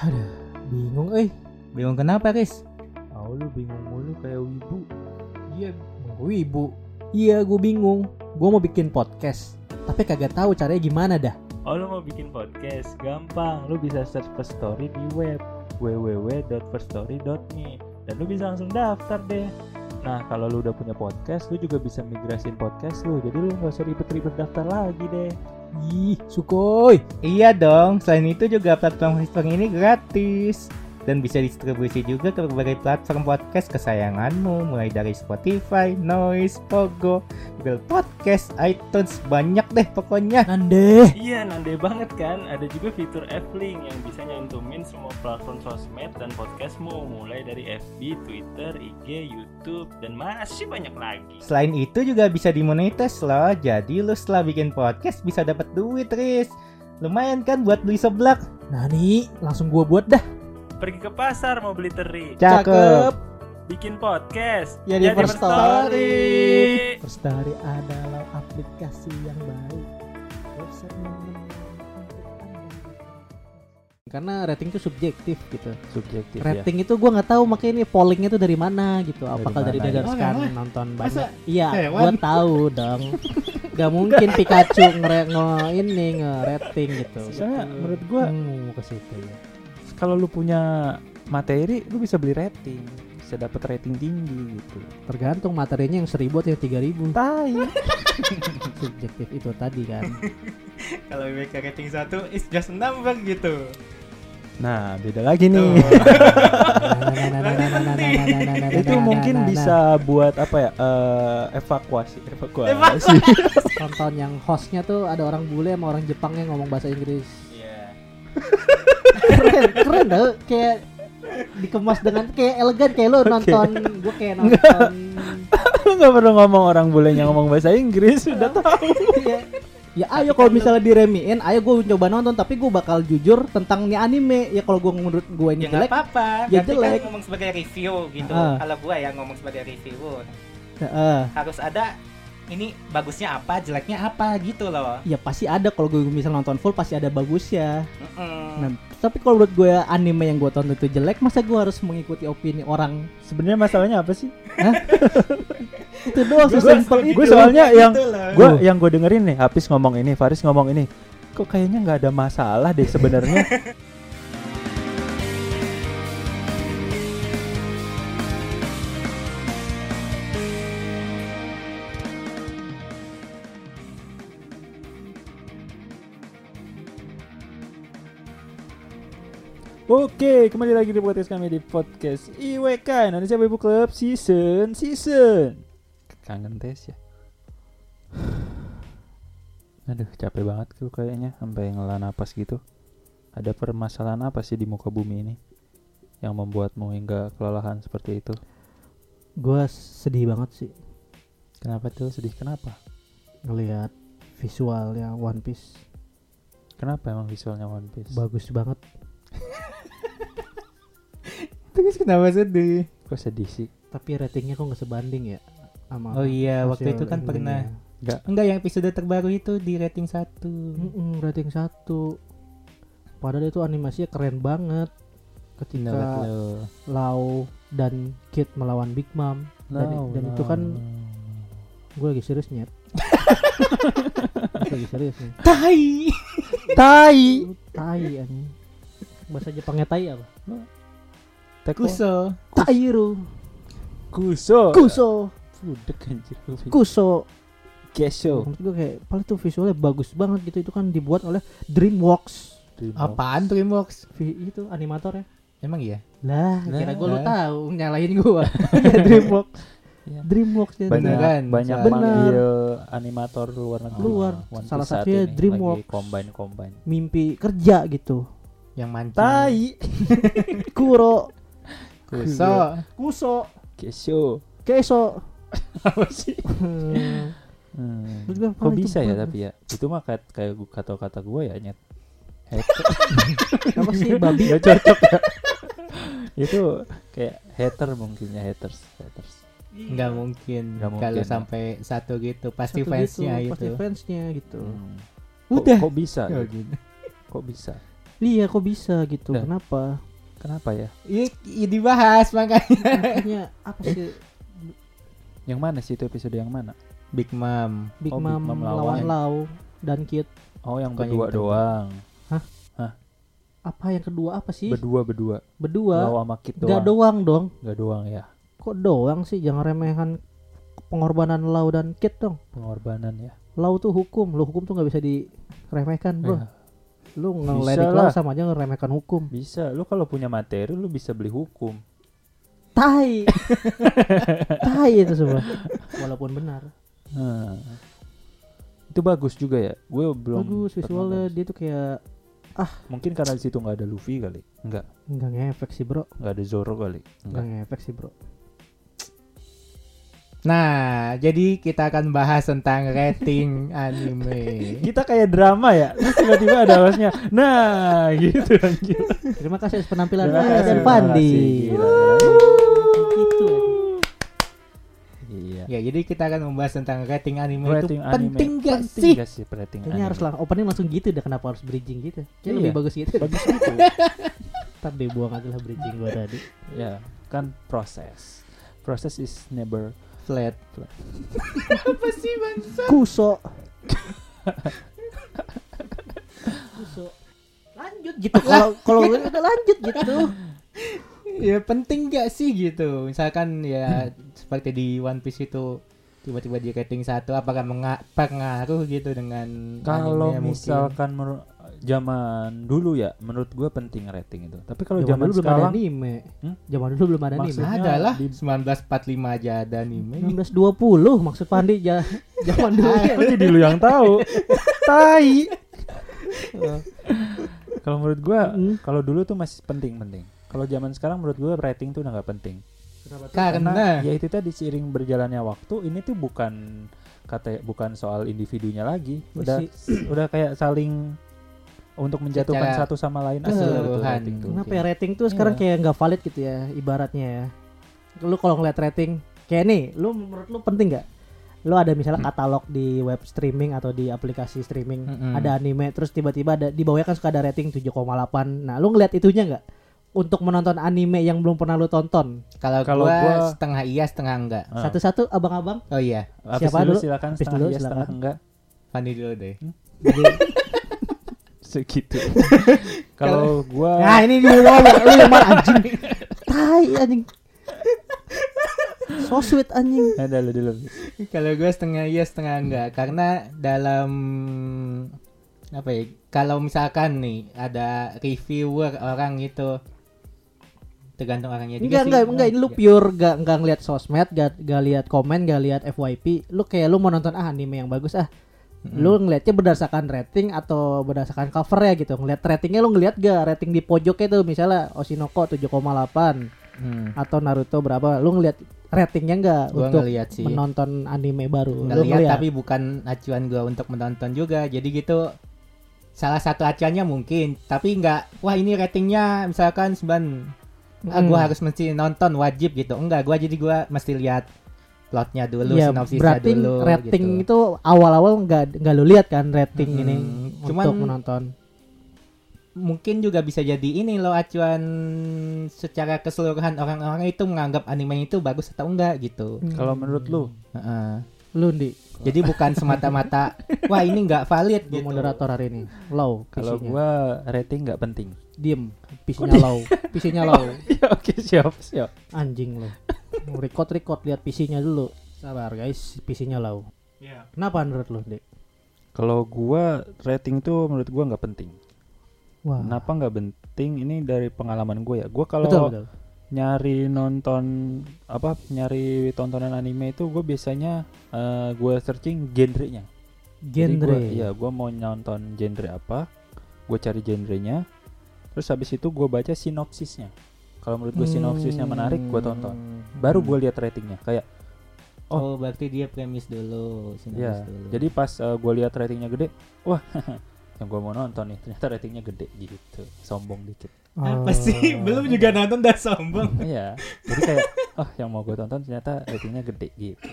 Aduh, bingung eh. Bingung kenapa, Riz? Oh lu bingung mulu kayak wibu. Iya, gue ibu. Iya, gue bingung. Gue mau bikin podcast, tapi kagak tahu caranya gimana dah. Oh lu mau bikin podcast? Gampang. Lu bisa search First Story di web www.firststory.me dan lu bisa langsung daftar deh. Nah kalau lu udah punya podcast, lu juga bisa migrasin podcast lu. Jadi lu nggak usah ribet-ribet daftar lagi deh. Ih, sukoi. Iya dong, selain itu juga platform Whisper ini gratis dan bisa distribusi juga ke berbagai platform podcast kesayanganmu mulai dari Spotify, Noise, Pogo, Google Podcast, iTunes, banyak deh pokoknya. Nande. Iya, nande banget kan. Ada juga fitur F-Link yang bisa nyantumin semua platform sosmed dan podcastmu mulai dari FB, Twitter, IG, YouTube dan masih banyak lagi. Selain itu juga bisa dimonetize loh, jadi lu setelah bikin podcast bisa dapat duit, Riz. Lumayan kan buat beli seblak? Nani, langsung gue buat dah. Pergi ke pasar mau beli teri. Cakep. Bikin podcast. Ya, di Jadi First Story. First Story adalah aplikasi yang baik. Website. Karena rating itu subjektif gitu. Subjektif Rating itu gue nggak tahu makanya ini pollingnya tuh dari mana gitu. Dari Apakah dari berdasarkan Oh, nonton banyak? Iya, gue tahu dong. Gak mungkin Pikachu ngere nge ini nge rating gitu. Soalnya menurut gua Hmm, ke situ ya. Kalau lu punya materi, lu bisa beli rating, bisa dapat rating tinggi gitu. Tergantung materinya yang seribu atau yang tiga ribu. Tai. Subjektif itu tadi kan. Kalau IWK rating 1 is just a number gitu. Nah, beda lagi nih. Itu mungkin bisa buat apa ya? eh, evakuasi, evakuasi. Tonton yang hostnya tuh ada orang bule sama orang Jepang yang ngomong bahasa Inggris. Iya. Keren, keren dah. Kayak dikemas dengan kayak elegan kayak lo nonton gue kayak nonton Lu nggak perlu ngomong orang bulenya ngomong bahasa Inggris, udah tahu. ya, ya ayo kalau misalnya diremiin ayo gue coba nonton tapi gue bakal jujur tentang nih anime ya kalau gue menurut gue ini Ya nggak jelek apa-apa. Ya Ganti jelek. kan ngomong sebagai review gitu. Ah. Kalau gua ya ngomong sebagai review, Heeh. harus ada ini bagusnya apa, jeleknya apa gitu loh. ya pasti ada kalau gue misal nonton full pasti ada bagusnya Mm-mm. nah, tapi kalau menurut gue anime yang gue tonton itu jelek masa gue harus mengikuti opini orang Sebenarnya masalahnya apa sih? itu doang sesimpel itu Gue soalnya yang Gitu loh. gue yang gue dengerin nih, Hafiz ngomong ini, Faris ngomong ini. Kok kayaknya nggak ada masalah deh sebenarnya. Oke, kembali lagi di podcast kami di podcast IWK Indonesia Wibu Club season season. Kangen tes ya. Aduh, capek banget tuh kayaknya sampai ngela napas gitu. Ada permasalahan apa sih di muka bumi ini yang membuatmu hingga kelelahan seperti itu? gue sedih banget sih Kenapa tuh sedih? Kenapa? ngelihat visualnya One Piece Kenapa emang visualnya One Piece? bagus banget Terus kenapa sedih? Kok sedih sih? tapi ratingnya kok nggak sebanding ya sama Oh iya, waktu itu kan pernah Enggak. Enggak, yang episode terbaru itu di rating 1. Mm-mm, rating satu padahal itu animasinya keren banget ketika lo. Lau dan Kid melawan Big Mom dan, No, dan no, itu kan gue lagi serius nyet lagi serius nih Tai. Tai. Tai anjing bahasa Jepangnya tai apa. Kuso. tairu Kuso. kuso Budek anjir. kuso Keso. menurut gue kayak paling tuh visualnya bagus banget gitu itu kan dibuat oleh DreamWorks Apaan Dreamworks? Vi- itu animator ya Emang iya? lah Lah. kira gue lu tahu nyalahin gue DreamWorks Iya. DreamWorks ya banyak Beneran, banyak manggil animator luar negeri Luar. One Salah satunya DreamWorks. combine combine mimpi kerja gitu Yang mancing. tai Kuro Kuso. Kuso keso Keso apa sih Hmm. hmm. Kok bisa ya tapi ya itu mah kayak kata-kata gue ya nyet apa sih babi Gak cocok ya itu kayak hater mungkin ya haters haters Enggak mungkin. Nggak mungkin, Kalau ya. sampai satu gitu pasti Satu fansnya gitu, gitu. pasti fansnya gitu Hmm. Udah. kok, kok bisa Ya, gitu? gitu. kok bisa Iya kok bisa gitu? Nah. Kenapa? Kenapa ya? Iya, iya dibahas makanya. Makanya apa sih Yang mana sih itu episode yang mana? Big Mom. Big Oh, Big Mom Mom lawan lawan. Lau dan Kid? Oh, yang Bukan berdua yang itu. doang. Apa yang kedua apa sih? Berdua berdua. Berdua. Lau sama Kit Gak doang. doang dong. Gak doang ya. Kok doang sih? Jangan remehan pengorbanan Lau dan Kid dong. Pengorbanan ya. Lau tuh hukum, lo hukum tuh nggak bisa diremehkan bro. Ya, Lu Lau lah. sama aja ngeremehkan hukum. Bisa. Lu kalau punya materi lu bisa beli hukum. Tai, tai itu semua. Walaupun benar. Nah. Itu bagus juga ya. Gue belum Bagus visualnya bagus. dia tuh kayak Mungkin karena di situ nggak ada Luffy kali. Enggak. nggak ngefek sih bro, Nggak ada Zoro kali. nggak Enggak. ngefek sih bro. Nah, jadi kita akan bahas tentang rating anime. Kita kayak drama ya. Terus tiba-tiba ada hostnya. Nah, gitu anjir. Terima kasih atas penampilan kasih, dan terima Pandi. Gitu. Iya. Ya, jadi kita akan membahas tentang rating anime Rating itu anime. penting gak Penting sih? gak sih rating Kayaknya harus anime? lang opening langsung gitu deh kenapa harus bridging gitu. Kayaknya Iya. lebih bagus gitu. Bagus gitu. Ntar deh buang aja lah bridging gua tadi. ya, kan proses. Proses is never Flat. Apa sih bangsa? Kuso. Kuso. Lanjut gitu. Kalau kalau udah lanjut gitu. Ya penting gak sih gitu. Misalkan ya seperti di One Piece itu tiba-tiba di rating satu apakah menga- pengaruh gitu dengan kalau misalkan menurut zaman dulu ya menurut gue penting rating itu tapi kalau Zaman zaman, dulu belum ada sekarang anime. Hmm? Zaman dulu belum ada anime. Maksudnya ada lah di- 1945 aja ada anime 1920 maksud Pandi ja, zaman dulu ya. Jadi lu yang tahu tai kalau menurut gue Hmm. kalau dulu tuh masih penting penting kalau zaman sekarang menurut gue rating tuh udah nggak penting karena ya itu tadi seiring berjalannya waktu ini tuh bukan kata bukan soal individunya lagi udah udah kayak saling untuk menjatuhkan Secara satu sama lain gitu keseluruhan. rating tuh. Kenapa ya rating tuh sekarang Iya. kayak nggak valid gitu ya ibaratnya ya. Lu kalau ngeliat rating kayak nih, lu menurut lu penting nggak? Lu ada misalnya katalog di web streaming atau di aplikasi streaming Mm-mm. ada anime terus tiba-tiba ada di bawahnya kan suka ada rating 7,8. Nah, lu ngeliat itunya nggak? Untuk menonton anime yang belum pernah lu tonton. kalau Kalau gua, gua- setengah iya setengah enggak Ah. Satu-satu abang-abang. oh iya Siapa dulu dulu? silakan setengah dulu, iya setengah silakan. enggak Fandi dulu deh Jadi, segitu kalau gua nah ini dulu lu yang mana anjing? Tai anjing. So sweet anjing. ada lu dulu kalau gua setengah iya setengah enggak karena dalam apa ya kalau misalkan nih ada reviewer orang itu tergantung orangnya juga Enggak sih. enggak enggak ini lu Iya. pure gak enggak ngeliat sosmed, gak, gak lihat komen, gak lihat FYP. Lu kayak lu mau nonton ah anime yang bagus ah. Lu ngeliatnya berdasarkan rating atau berdasarkan cover ya gitu. Ngeliat ratingnya lu ngeliat gak rating di pojoknya tuh misalnya Oshinoko 7,8 Hmm. atau Naruto berapa. Lu ngeliat ratingnya enggak gua untuk ngeliat sih menonton anime baru. Lu ngeliat ngeliat. tapi bukan acuan gua untuk menonton juga jadi gitu salah satu acuannya mungkin tapi nggak wah ini ratingnya misalkan 9 ah, Hmm. gua harus mesti nonton wajib gitu enggak gua jadi gua mesti lihat plotnya dulu ya, sinopsisnya berarti dulu rating gitu. itu awal-awal enggak enggak lu lihat kan rating Mm-mm. ini Cuman- untuk menonton. mungkin juga bisa jadi ini loh acuan secara keseluruhan orang-orang itu menganggap anime itu bagus atau enggak gitu. Kalau menurut lu? Heeh. lu Ndi, jadi bukan semata-mata wah ini nggak valid gitu. moderator hari ini. Low kalau gua rating nggak penting. Diem. PC-nya low. PC-nya low. Ya oke siap siap. Anjing lo record record lihat PC-nya dulu. Sabar guys PC-nya low. Kenapa menurut lo dek kalau gua rating tuh menurut gua nggak penting. Wah. Kenapa nggak penting? Ini dari pengalaman gue ya. Gua kalau nyari nonton apa nyari tontonan anime itu gue biasanya eh, gue searching genrenya. Jadi genre. gua, iya gue mau nonton genre apa gue cari genrenya. Terus habis itu gue baca sinopsisnya kalau menurut gue sinopsisnya menarik gue tonton. Baru gue lihat ratingnya kayak oh, berarti dia premis dulu sinopsis ya dulu. jadi pas gue lihat ratingnya gede wah yang gue mau nonton nih ternyata ratingnya gede gitu. Sombong dikit. Apa sih? Belum juga nonton udah sombong. Iya jadi kayak oh yang mau gue tonton ternyata ratingnya gede gitu.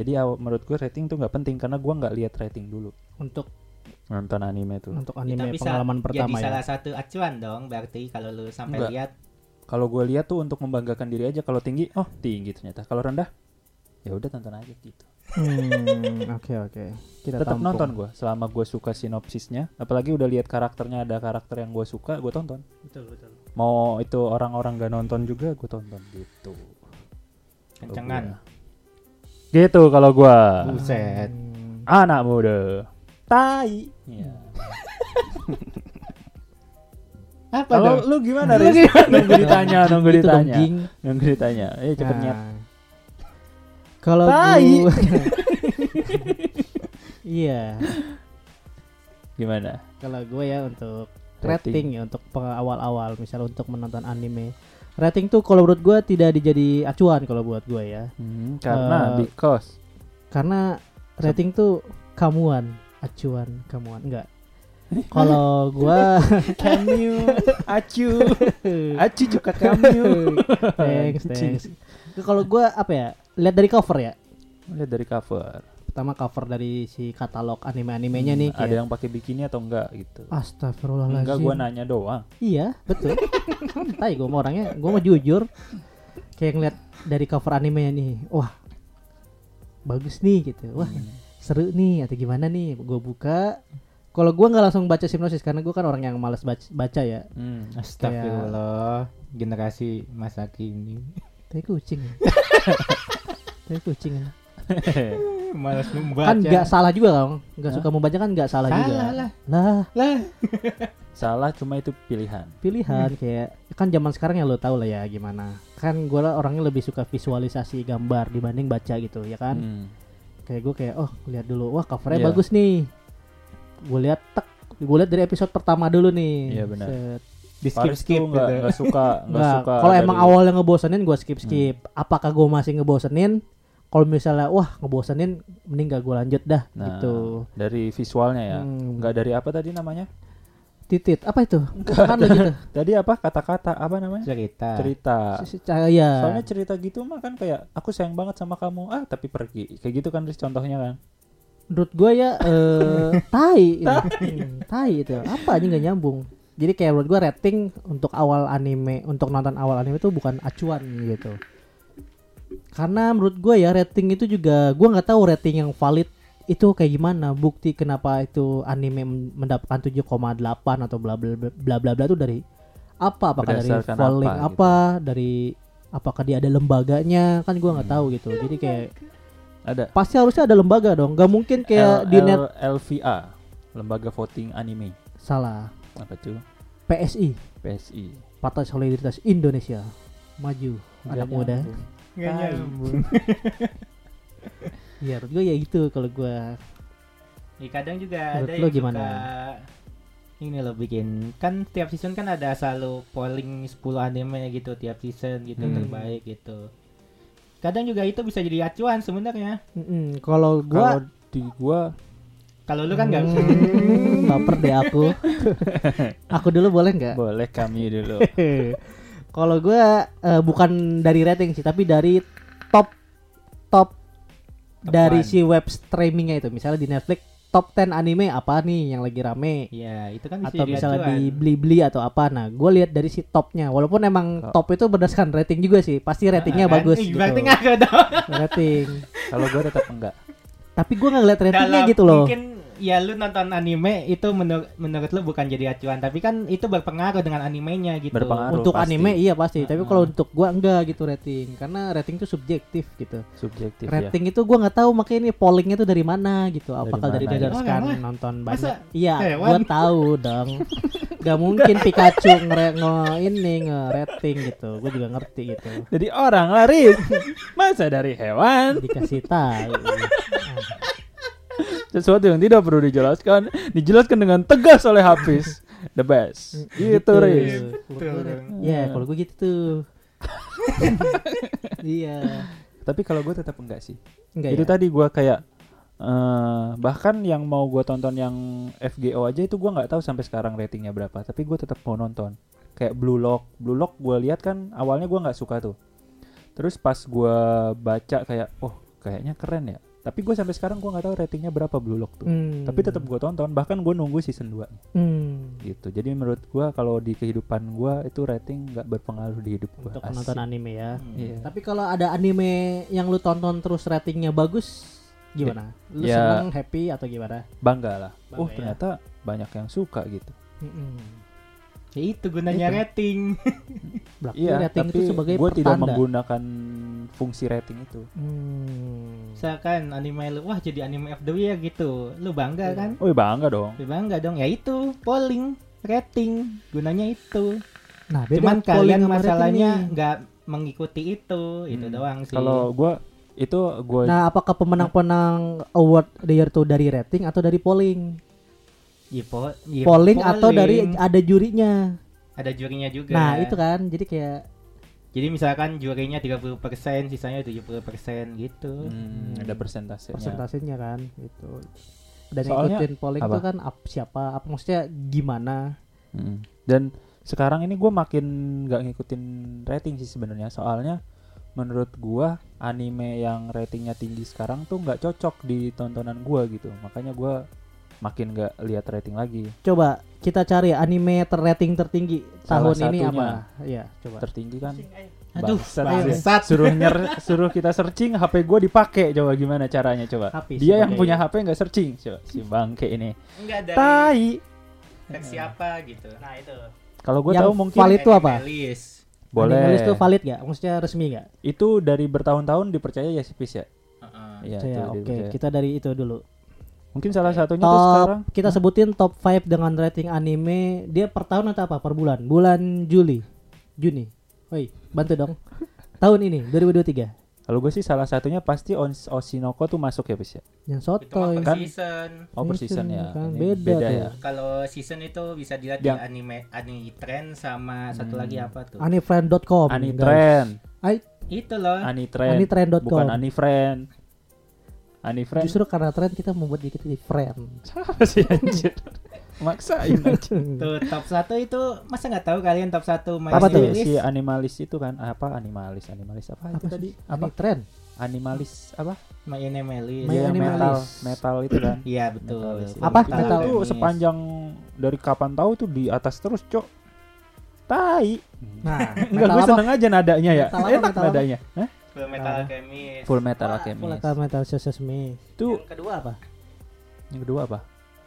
Jadi menurut gue rating tuh nggak penting karena gue nggak lihat rating dulu. Untuk nonton anime tuh. untuk Kita anime bisa pengalaman jadi pertama ya. salah satu acuan dong berarti kalau lu sampai lihat Kalau gue lihat tuh untuk membanggakan diri aja. Kalau tinggi, oh tinggi ternyata. Kalau rendah, ya udah tonton aja gitu. Hmm, oke oke. Kita Tetap tampung. nonton gue. Selama gue suka sinopsisnya, apalagi udah lihat karakternya ada karakter yang gue suka, gue tonton. Betul betul. Mau itu orang-orang gak nonton juga, gue tonton gitu. Kencengan. Gitu kalau gue. Buset. Hmm. Anak muda. Tai. Iya. Apa Kalau dong? lu gimana, Riz? Nunggu ditanya, nunggu Gitu ditanya. Nunggu ditanya. Eh cepet Nah, nyet. Kalau gua Iya, Gimana? kalau gue ya untuk Rating. rating, ya untuk awal-awal misal untuk menonton anime. Rating tuh kalau menurut gue tidak dijadi acuan kalau buat gue ya. Hmm, karena Eh, because Karena rating tuh kamuan, acuan, kamuan enggak. Kalau gua Cameo, acu, acu juga cameo. thanks, thanks. Kalau gua apa ya? Lihat dari cover ya. Lihat dari cover. Pertama cover dari si katalog anime-animenya nih Hmm, ada kayak yang pakai bikini atau enggak gitu. Astagfirullahaladzim. Enggak, gua nanya doang. Iya, betul. Santai gue mau orangnya, gue mau jujur. Kayak ngeliat dari cover animenya nih, wah bagus nih gitu, wah Hmm. seru nih atau gimana nih? Gue buka. Kalau gue nggak langsung baca sinopsis karena gue kan orang yang malas baca, baca ya. Hmm. Astagfirullah, generasi masa kini. Tai kucing. Tai kucing. ya. Malas membaca. Kan nggak salah juga kan? Nggak suka membaca kan nggak salah, juga. Salah lah. Lah, Lah, Salah cuma itu pilihan. pilihan kayak kan zaman sekarang ya lo tau lah ya gimana. Kan gue lah orangnya lebih suka visualisasi gambar dibanding baca gitu ya kan. Hmm. kayak gue kayak oh lihat dulu wah covernya Iya. bagus nih gue lihat tek gue lihat dari episode pertama dulu nih Iya, benar. Set. di skip skip nggak gitu. nggak suka nggak Nggak, suka. kalau emang dari- awalnya ngebosenin gue skip skip apakah gue masih ngebosenin kalau misalnya wah ngebosenin mending gak gue lanjut dah Nah, gitu dari visualnya ya. Hmm. Nggak dari apa tadi namanya? titit apa itu kan gitu Tadi apa kata-kata apa namanya? cerita. Cerita. Cahaya Soalnya cerita gitu mah kan kayak aku sayang banget sama kamu ah tapi pergi kayak gitu kan Riz, contohnya kan. Menurut gue ya eh tai tai. Itu. Apa aja nggak nyambung? Jadi kayak menurut gue rating untuk awal anime untuk nonton awal anime itu bukan acuan gitu. Karena menurut gue ya rating itu juga gue nggak tahu rating yang valid itu kayak gimana. Bukti kenapa itu anime men- mendapatkan 7,8 atau bla bla bla bla bla bla itu dari apa? Apakah dari falling apa apa, gitu. dari apakah dia ada lembaganya? Kan gue nggak Hmm. tahu gitu. Jadi kayak Ada. Pasti harusnya ada lembaga dong. Nggak mungkin kayak L- di net LVA lembaga voting anime. Salah. Apa tuh? PSI PSI Partai Solidaritas Indonesia. Maju anak Nggak muda Tai. nyambung. ya menurut gue ya itu kalau gue Ya, kadang juga Menurut ada lo yang gimana? suka ini lo bikin. Kan tiap season kan ada selalu polling 10 anime gitu tiap season gitu Hmm. terbaik gitu. Kadang juga itu bisa jadi acuan sebenarnya. Mm-mm, kalau gue kalau di gua Kalau lu kan nggak Hmm, baper deh aku. Aku dulu boleh nggak? Boleh kami dulu. Kalau gue eh, bukan dari rating sih tapi dari top top dari one. si web streamingnya itu. Misalnya di Netflix top 10 anime apa nih yang lagi rame? Ya itu kan bisa atau misalnya di beli-beli atau apa. Nah gue lihat dari si topnya. Walaupun emang Kok- top itu berdasarkan rating juga sih. Pasti ratingnya Ah, kan? bagus Ih, gitu. Berarti nggak ada dong. rating. Kalau gua tetap enggak. Tapi gue nggak ngeliat ratingnya Dalam- gitu loh. Mungkin ya lu nonton anime itu menur- menurut lu bukan jadi acuan, tapi kan itu berpengaruh dengan animenya gitu. Berpengaruh. untuk pasti. anime iya pasti tapi Ah. kalau untuk gue enggak gitu rating karena rating itu subjektif gitu subjektif ya rating itu gue nggak tahu makanya ini pollingnya tuh dari mana gitu Dari apakah dari mana, ya? emang? nonton Masa banyak iya hewan? gue tahu dong Gak mungkin Pikachu nge, nge ini nge rating gitu gue juga ngerti gitu jadi orang lari masa dari hewan dikasih tahu sesuatu yang tidak perlu dijelaskan dijelaskan dengan tegas oleh Hafiz. The best. Gitu Riz. Betul. ya kalau gue gitu tuh. Iya. Tapi kalau gue tetap enggak sih. Enggak itu ya? tadi gua kayak eh bahkan yang mau gua tonton yang FGO aja itu gua nggak tahu sampai sekarang ratingnya berapa. Tapi gue tetap mau nonton. Kayak Blue Lock. Blue Lock gue lihat kan awalnya gua nggak suka tuh. Terus pas gua baca kayak oh kayaknya keren ya Tapi gue sampai sekarang gue nggak tahu ratingnya berapa Blue Lock tuh. Hmm. Tapi tetap gue tonton, bahkan gue nunggu season 2 Hmm. gitu. Jadi menurut gue kalau di kehidupan gue itu rating nggak berpengaruh di hidup gue. Untuk menonton anime ya. Iya. Tapi kalau ada anime yang lu tonton terus ratingnya bagus, gimana? Lu Ya. seneng, happy atau gimana? Bangga lah. Bangga oh ya. ternyata banyak yang suka gitu. Mm-mm. Ya itu gunanya Itu. rating. Berarti Iya, rating tapi itu sebagai gue tidak menggunakan fungsi rating itu. Hmm. Misalkan anime lu wah jadi anime of the year gitu. Lu bangga Iya. kan? Oh bangga dong. Lu bangga dong. Ya itu polling, rating. Gunanya itu. Nah, beda Cuman polling kalian masalahnya nggak mengikuti itu. Itu Hmm. doang sih. Kalau gue itu gue Nah, apakah pemenang-pemenang award the year itu dari rating atau dari polling? Ya, po- ya, polling atau dari polling. ada jurinya? ada jurinya juga. Nah, itu kan. Jadi kayak Jadi misalkan jurinya 30%, sisanya 70% gitu. Hmm, ada persentasenya. persentasenya kan itu. Dan Soalnya- ikutin polling apa? itu kan ap, siapa? Apa maksudnya gimana? Mm. Dan sekarang ini gue makin nggak ngikutin rating sih sebenarnya. Soalnya menurut gua anime yang ratingnya tinggi sekarang tuh nggak cocok di tontonan gua gitu. Makanya gua makin nggak lihat rating lagi. Coba kita cari anime terrating tertinggi Salah tahun ini satunya. apa? Iya, coba. Tertinggi kan. Aduh, Bangsat. bangsat. suruh nyer suruh kita searching HP gua dipakai coba gimana caranya coba. HP Dia yang punya HP nggak searching coba si bangke ini. Enggak dari Tai. versi apa gitu. Nah, itu. Kalau gua Yang tahu mungkin valid itu apa? Animalis. boleh. Anime list itu valid gak? Maksudnya resmi gak? Itu dari bertahun-tahun dipercaya ya si Pis ya. Heeh. Iya, Saya itu oke, dipercaya. kita dari itu dulu. Mungkin salah satunya tuh sekarang Top kita sebutin top 5 dengan rating anime. Dia per tahun atau apa? Per bulan? Bulan Juli. Juni. Woi, bantu dong. tahun ini 2023. Kalau gue sih salah satunya pasti Ons- Oshinoko tuh masuk ya bis ya. Yang Itu sotoy. per Kan- season. Oh per season ya. Kan Ini beda tuh. ya. Kalau season itu bisa dilihat Yang- di anime anime trend sama satu Hmm. lagi apa tuh? Anifriend.com. Ani guys. Trend, Ay, Itu loh. Ani Trend, Anitrend.com. bukan Ani Friend. Ani Friend. Justru karena tren kita membuat dikit jadi friend. Apa sih anjir? Maksain aja. Tuh top 1 itu masa nggak tahu kalian top 1 main Apa tuh? Si animalis itu kan apa animalis animalis apa, itu tadi? Apa? Anitren. Animalis apa? My Animalis. My metal metal itu kan. Iya betul. Metalis. Apa? Metal Metal. Itu sepanjang dari kapan tahu tuh di atas terus, Cok. Tai. Nah, Enggak, gue seneng aja nadanya ya. Metal apa, Enak metal apa? nadanya. Hah? Full Metal Ah. Alchemist. Full Metal Full Alchemist. Metal Metal Sesame. Itu Yang kedua apa? yang kedua apa?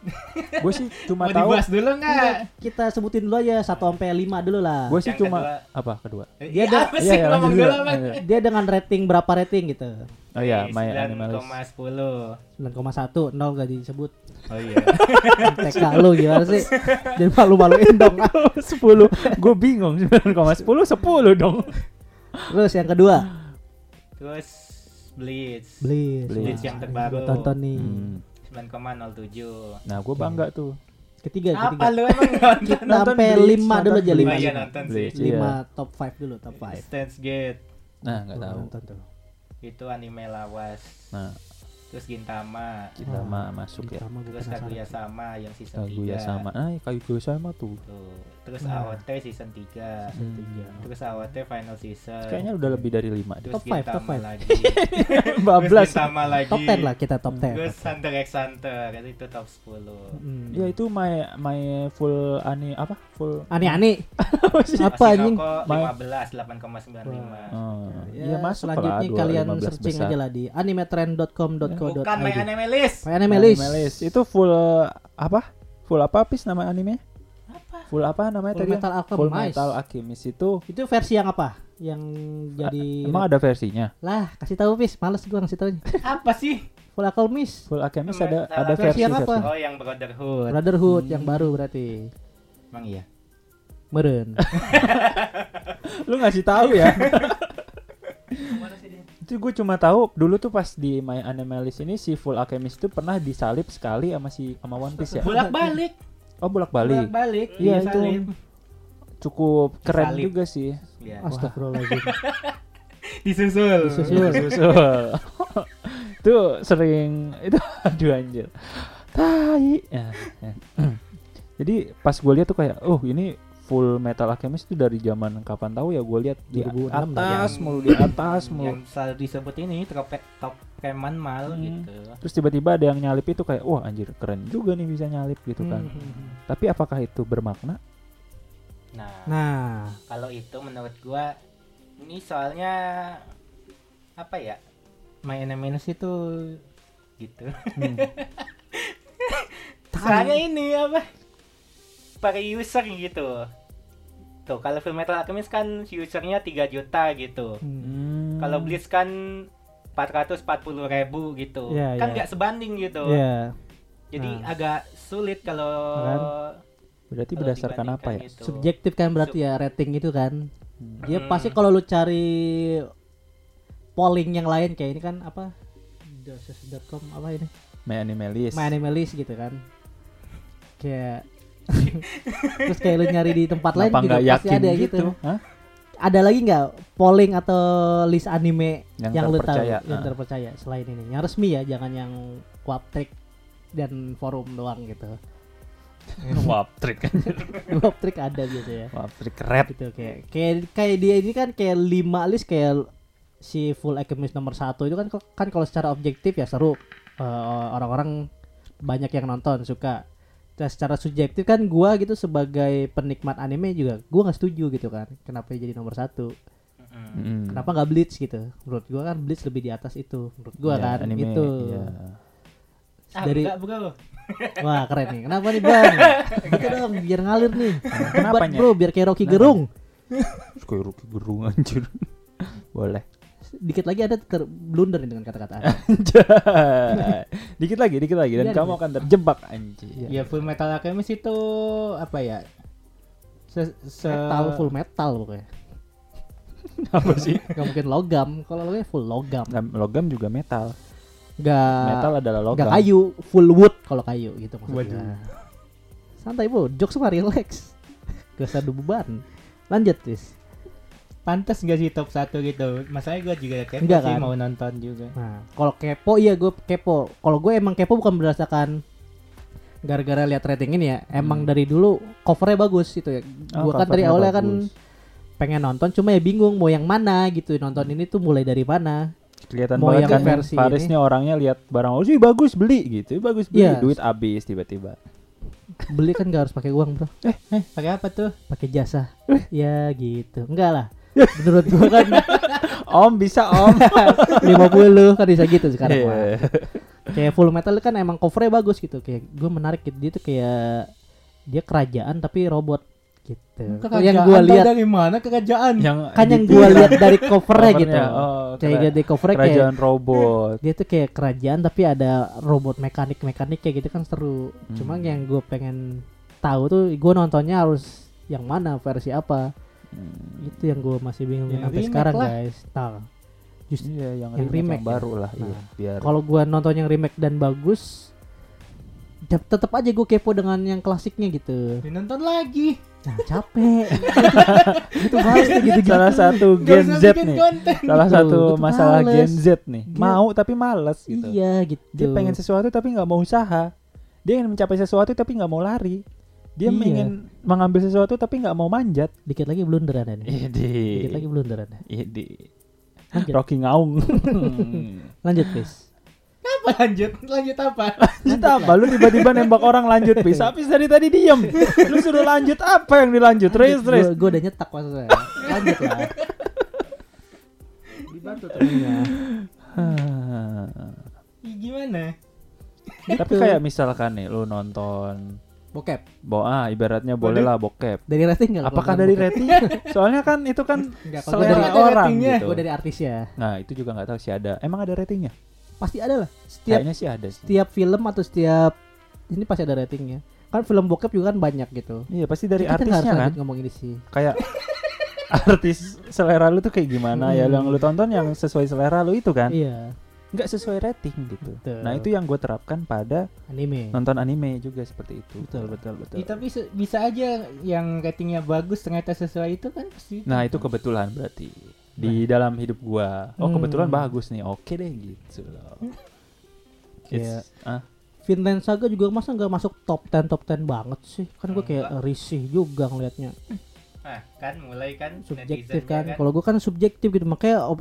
gue sih cuma Mau tahu dibahas dulu nggak? Kita sebutin dulu aja 1 sampai 5 dulu lah. gue sih Yang cuma kedua. apa kedua Dia Dia ada- apa Iya, sih iya, ngomong dulu dulu. apa? Iya. Dia dengan rating berapa rating gitu? oh iya My Animalist 9,10. 9,1 nol gak disebut. Oh iya. TK lu gimana sih? Jadi malu-maluin dong. ah. 10 gue bingung 9,10 10 dong Terus yang kedua, Terus Blitz. Blitz. Blitz yang Wah, terbaru. gua tonton nih. Hmm. 9,07. nah gue bangga tuh Ketiga, Apa ketiga. lu emang nonton? Kita sampai Blitz, 5 dulu aja Blitz. 5. Oh iya nonton sih. Blitz, iya. 5 top 5 dulu, top 5. Stance Gate. nah nggak tahu Nonton tuh. Itu anime lawas. nah Terus Gintama. kita Wah, mah masuk ya Gintama gua Terus. Kaguya sama yang season 3. Kaguya sama ah Kaguya sama tuh Tuh. Terus Nah. AOT season 3. Hmm. Terus AOT final season. kayaknya udah lebih dari 5 deh Terus Top five, top Gintama five. lagi. bablas Terus Gintama lagi. Top 10 lah kita top 10. Terus Hunter x Hunter itu top 10. Hmm. ya itu my my full ani apa full apa sih Apa anjing? Ma- 15 8,95. oh, Ya, iya masuk lah selanjutnya kalian 15 searching besar. aja lah di animetrend.com.co.id. Bukan My Anime List. My anime list. Anime list. itu full apa full apa pis nama anime? Full apa namanya Full tadi Metal Alchemist. full metal alchemist itu Itu versi yang apa? Yang jadi emang ada versinya lah kasih tahu Pis, males gua ngasih taunya. Apa sih? Full Alchemist. full alchemist Metal ada ada versi yang apa? versi Oh, yang Brotherhood. Brotherhood Hmm. yang baru berarti. Emang iya. Meren. lu ngasih tahu ya itu gue cuma tahu dulu tuh pas di My Animalist ini si Full Alchemist itu pernah disalip sekali sama si sama One Piece ya Bolak-balik. bolak balik Bolak-balik. Iya, itu. salib. cukup keren Disalip. juga sih Iya. Astagfirullahaladzim. Disusul. Disusul. susul itu sering itu aduh anjir tai Ya, ya. jadi pas gue lihat tuh kayak oh ini Full Metal Alchemist itu dari zaman kapan tahu ya gue lihat di 2006 atas yang- mulu di atas mulu. yang selalu disebut ini top top preman mal Hmm. gitu Terus tiba-tiba ada yang nyalip itu kayak wah anjir keren juga nih bisa nyalip gitu kan. Hmm. Tapi apakah itu bermakna? nah, Nah, kalau itu menurut gua ini soalnya apa ya main minus itu gitu Hmm. soalnya ini apa per user gitu tuh kalau Full Metal Alchemist kan usernya 3 juta gitu hmm. Kalau Blitz kan 440 ribu gitu Iya, kan iya. nggak sebanding gitu ya jadi Nah. agak sulit kalau Kan? berarti kalau berdasarkan apa ya? gitu. subjektif kan berarti ya rating itu kan. Hmm. Dia Hmm. pasti kalau lu cari polling yang lain kayak ini kan apa? Doses.com apa ini? My Animalist. My Animalist gitu kan. Kayak Terus kayak lu nyari di tempat lain juga pasti ada gitu? gitu. Hah? Ada lagi nggak polling atau list anime Yang yang, lu tahu terpercaya, yang ah. terpercaya selain ini? Yang resmi ya, jangan yang Quaptrick dan forum doang gitu. Wap trick kan. Quaptrick ada gitu ya. Wap trick rap. gitu kayak kayak kayak dia ini kan kayak lima list kayak si Full Alchemist nomor satu itu kan kan kalau secara objektif ya seru Eh, orang-orang banyak yang nonton suka Terus secara subjektif kan gua gitu sebagai penikmat anime juga gua nggak setuju gitu kan kenapa jadi nomor satu. Mm. kenapa nggak Bleach gitu menurut gua kan Bleach lebih di atas itu menurut gua Ya, kan anime, itu iya. ah, Dari- enggak bro wah keren nih kenapa nih bang gitu dong biar ngalir nih Kenapa, bro biar kayak Rocky? Gerung kayak Ruki gerung anjir. Boleh. Dikit lagi ada terblunder dengan kata-kata dikit lagi, dikit lagi dan Biar kamu akan terjebak anjir. Iya. ya Full Metal Alchemist itu apa ya se, se- metal full metal pokoknya Apa sih? nggak mungkin logam kalau logam full logam Nah, logam juga metal. nggak Metal adalah logam. nggak kayu full wood kalau kayu gitu maksudnya Waduh. santai bu jokes mah relax gak usah beban lanjut Tis pantas gak sih top 1 gitu? Masalahnya gue juga kepo Enggak sih kan? mau nonton juga. Nah kalau kepo iya gue kepo. Kalau gue emang kepo bukan berdasarkan gara-gara lihat rating ini ya. Emang Hmm. dari dulu covernya bagus itu ya. Oh, gue kan dari awalnya kan bagus. pengen nonton cuma ya bingung mau yang mana gitu. Nonton ini tuh mulai dari mana. Kelihatan Mau banget yang kan versi Faris ini. nih orangnya lihat barang oh sih bagus beli gitu. Bagus beli. Iya. duit habis tiba-tiba. Beli kan gak harus pakai uang bro. Eh pakai apa tuh? Pakai jasa. Ya gitu. Enggak lah menurut gua kan om bisa om. 50 kan bisa gitu sekarang mah. kayak full metal kan emang covernya bagus gitu. Kayak gue menarik gitu. Dia tuh kayak dia kerajaan tapi robot gitu. Yang gua lihat dari mana kerajaan? Yang kan yang gua lihat dari covernya gitu. Oh, kayak kera- di covernya kayak kerajaan robot. dia tuh kayak kerajaan tapi ada robot mekanik mekanik kayak gitu kan seru. Hmm. cuma yang gue pengen tahu tuh gue nontonnya harus yang mana versi apa Hmm. itu yang gue masih bingung Yang sampai sekarang lah. guys. Nah just iya yang, yang remake, remake yang baru ya. lah iya Nah, biar kalau gue nonton yang remake dan bagus tetep aja gue kepo dengan yang klasiknya gitu. Nonton lagi. Nah capek. Itu males tuh gitu salah satu Gen Z nih. salah Itu, satu itu masalah males. Gen Z nih. Dia- mau tapi males gitu. Iya gitu. Dia pengen sesuatu tapi nggak mau usaha. Dia ingin mencapai sesuatu tapi nggak mau lari dia Iya. ingin mengambil sesuatu tapi nggak mau manjat. Dikit lagi blunder ada nih dikit lagi Idi blunder ada Idi lanjut. Rocky Ngaung. Lanjut please apa? Lanjut. Lanjut apa? Lanjut apa? Lu tiba-tiba nembak orang lanjut bis Habis dari tadi diem. Lu suruh lanjut apa yang dilanjut? Terus terus. Gue udah nyetak maksudnya. Lanjut lah. Dibantu temennya Ih, gimana? Tapi kayak misalkan nih Lu nonton bokep. Bo ah ibaratnya boleh lah bokep. Dari rating nggak Apakah dari rating? Soalnya kan itu kan Enggak, selera orang ratingnya. gitu. gue dari artis ya Nah itu juga nggak tahu sih ada. Emang ada ratingnya? pasti ada lah. Setiap Kayaknya sih ada sih. setiap film atau setiap ini pasti ada ratingnya. Kan film bokep juga kan banyak gitu. Iya pasti dari harus artisnya kan? ngomong ini sih. Kayak artis selera lu tuh kayak gimana ya? Hmm. yang lu tonton yang sesuai selera lu itu kan? Iya nggak sesuai rating gitu. Betul. nah itu yang gue terapkan pada anime. nonton anime juga seperti itu. Betul betul betul. Ih, tapi bisa aja yang ratingnya bagus ternyata sesuai itu kan pasti nah itu kebetulan berarti di dalam hidup gua. Oh Hmm. kebetulan bagus nih. Oke deh gitu loh. Kayak- It's- ah. Vinland Saga juga masa nggak masuk top 10 top 10 banget sih? Kan gue kayak risih juga ngelihatnya Nah, kan mulai kan subjektif netizennya kan. kalau gue kan subjektif gitu. Makanya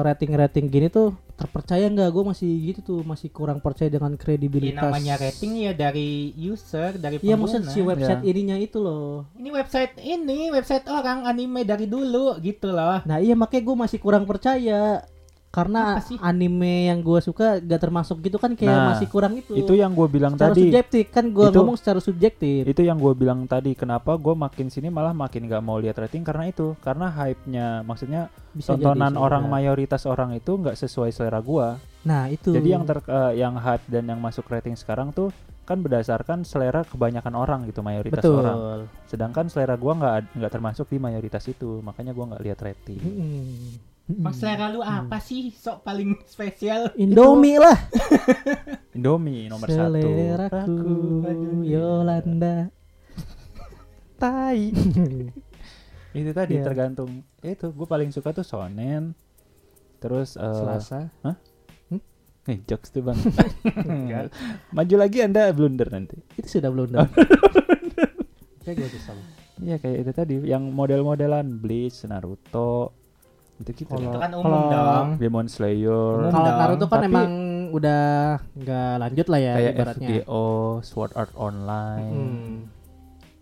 rating rating gini tuh terpercaya nggak? Gue masih gitu tuh masih kurang percaya dengan Ini kredibilitas. namanya rating ya dari user, dari Iya pengguna. maksud si website Ya. ininya itu loh. Ini website ini, website orang anime dari dulu gitu loh. Nah iya makanya gue masih kurang percaya karena anime yang gue suka gak termasuk gitu kan kayak Nah, masih kurang itu. Itu yang gue bilang secara tadi. subjektif kan gue ngomong secara subjektif. Itu yang gue bilang tadi. Kenapa gue makin sini malah makin gak mau lihat rating karena itu. Karena hype-nya, maksudnya Bisa tontonan jadi orang ya. mayoritas orang itu nggak sesuai selera gua. Nah itu. Jadi yang ter eh, yang hype dan yang masuk rating sekarang tuh kan berdasarkan selera kebanyakan orang gitu mayoritas betul. orang. Sedangkan selera gua nggak nggak termasuk di mayoritas itu, makanya gua nggak lihat rating. Mm-mm. Mas selera lu apa sih? Sok paling spesial. Indomie lah. Indomie nomor satu. Seleraku Yolanda. Tai. itu tadi Iya. tergantung. Itu gue paling suka tuh Sonen. Terus eh, Selasa. nih jokes tuh bang. Maju lagi anda blunder nanti. Itu sudah dong. Kayak gue kesel. Iya kayak itu tadi, yang model-modelan Bleach, Naruto, itu gitu. Kalau- Itu kan umum kalau- dong. Demon Slayer. Kalau. Naruto kan Tapi- emang udah nggak lanjut lah ya kayak ibaratnya. FGO, Sword Art Online. Hmm.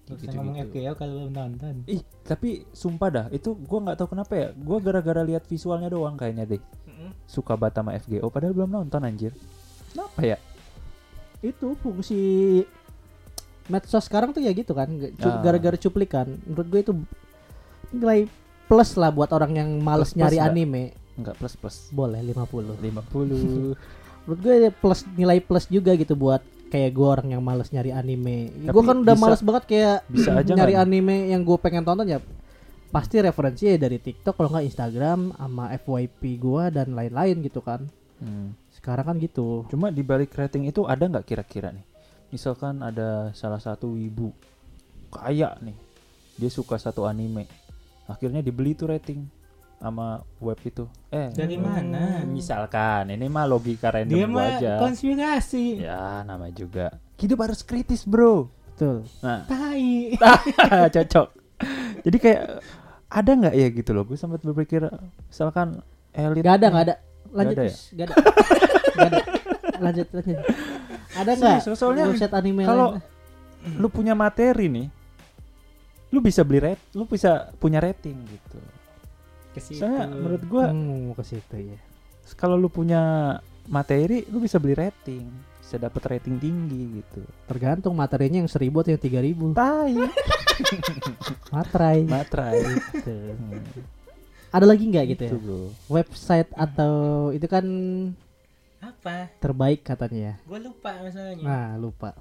Terus Gitu-gitu. ngomong FGO kalau belum nonton. Ih, tapi sumpah dah, itu gua nggak tahu kenapa ya. Gua gara-gara lihat visualnya doang kayaknya deh. Suka banget sama FGO padahal belum nonton anjir. Kenapa ya? itu fungsi medsos sekarang tuh ya gitu kan Ah. gara-gara cuplikan menurut gue itu nilai plus lah buat orang yang males Plus-plus nyari nggak? anime Enggak plus-plus. boleh 50 50. menurut gue plus nilai plus juga gitu buat kayak gue orang yang males nyari anime gue kan udah bisa- males banget kayak bisa aja nyari nggak? anime yang gue pengen tonton ya pasti referensi ya dari TikTok kalau nggak Instagram sama FYP gue dan lain-lain gitu kan Hmm. sekarang kan gitu Cuma di balik rating itu ada nggak kira-kira nih? Misalkan ada salah satu ibu kaya nih, dia suka satu anime, akhirnya dibeli tuh rating sama web itu. Eh, Dari mana? Misalkan ini mah logika random Dia mah aja. konspirasi. Ya, nama juga. Hidup harus kritis, bro. betul Nah, Tai. cocok. Jadi kayak ada nggak ya gitu loh? Gue sempat berpikir, misalkan elit. Gak ada, gak ada. Lanjut, ada ya? Gak ada. Gak ada. Lanjut, lanjut. Ada nggak? Soalnya website anime kalau lu punya materi nih, lu bisa beli rate, lu bisa punya rating gitu. Soalnya menurut gua Hmm, ke situ ya. kalau lu punya materi, lu bisa beli rating, bisa dapat rating tinggi gitu. Tergantung materinya yang 1000 atau yang 3000. Tai, Materai. materai. Tuh. Hmm, Ada lagi nggak gitu ya? itu, bro. Website atau itu kan apa? terbaik katanya ya. Gue lupa masalahnya. Nah, lupa.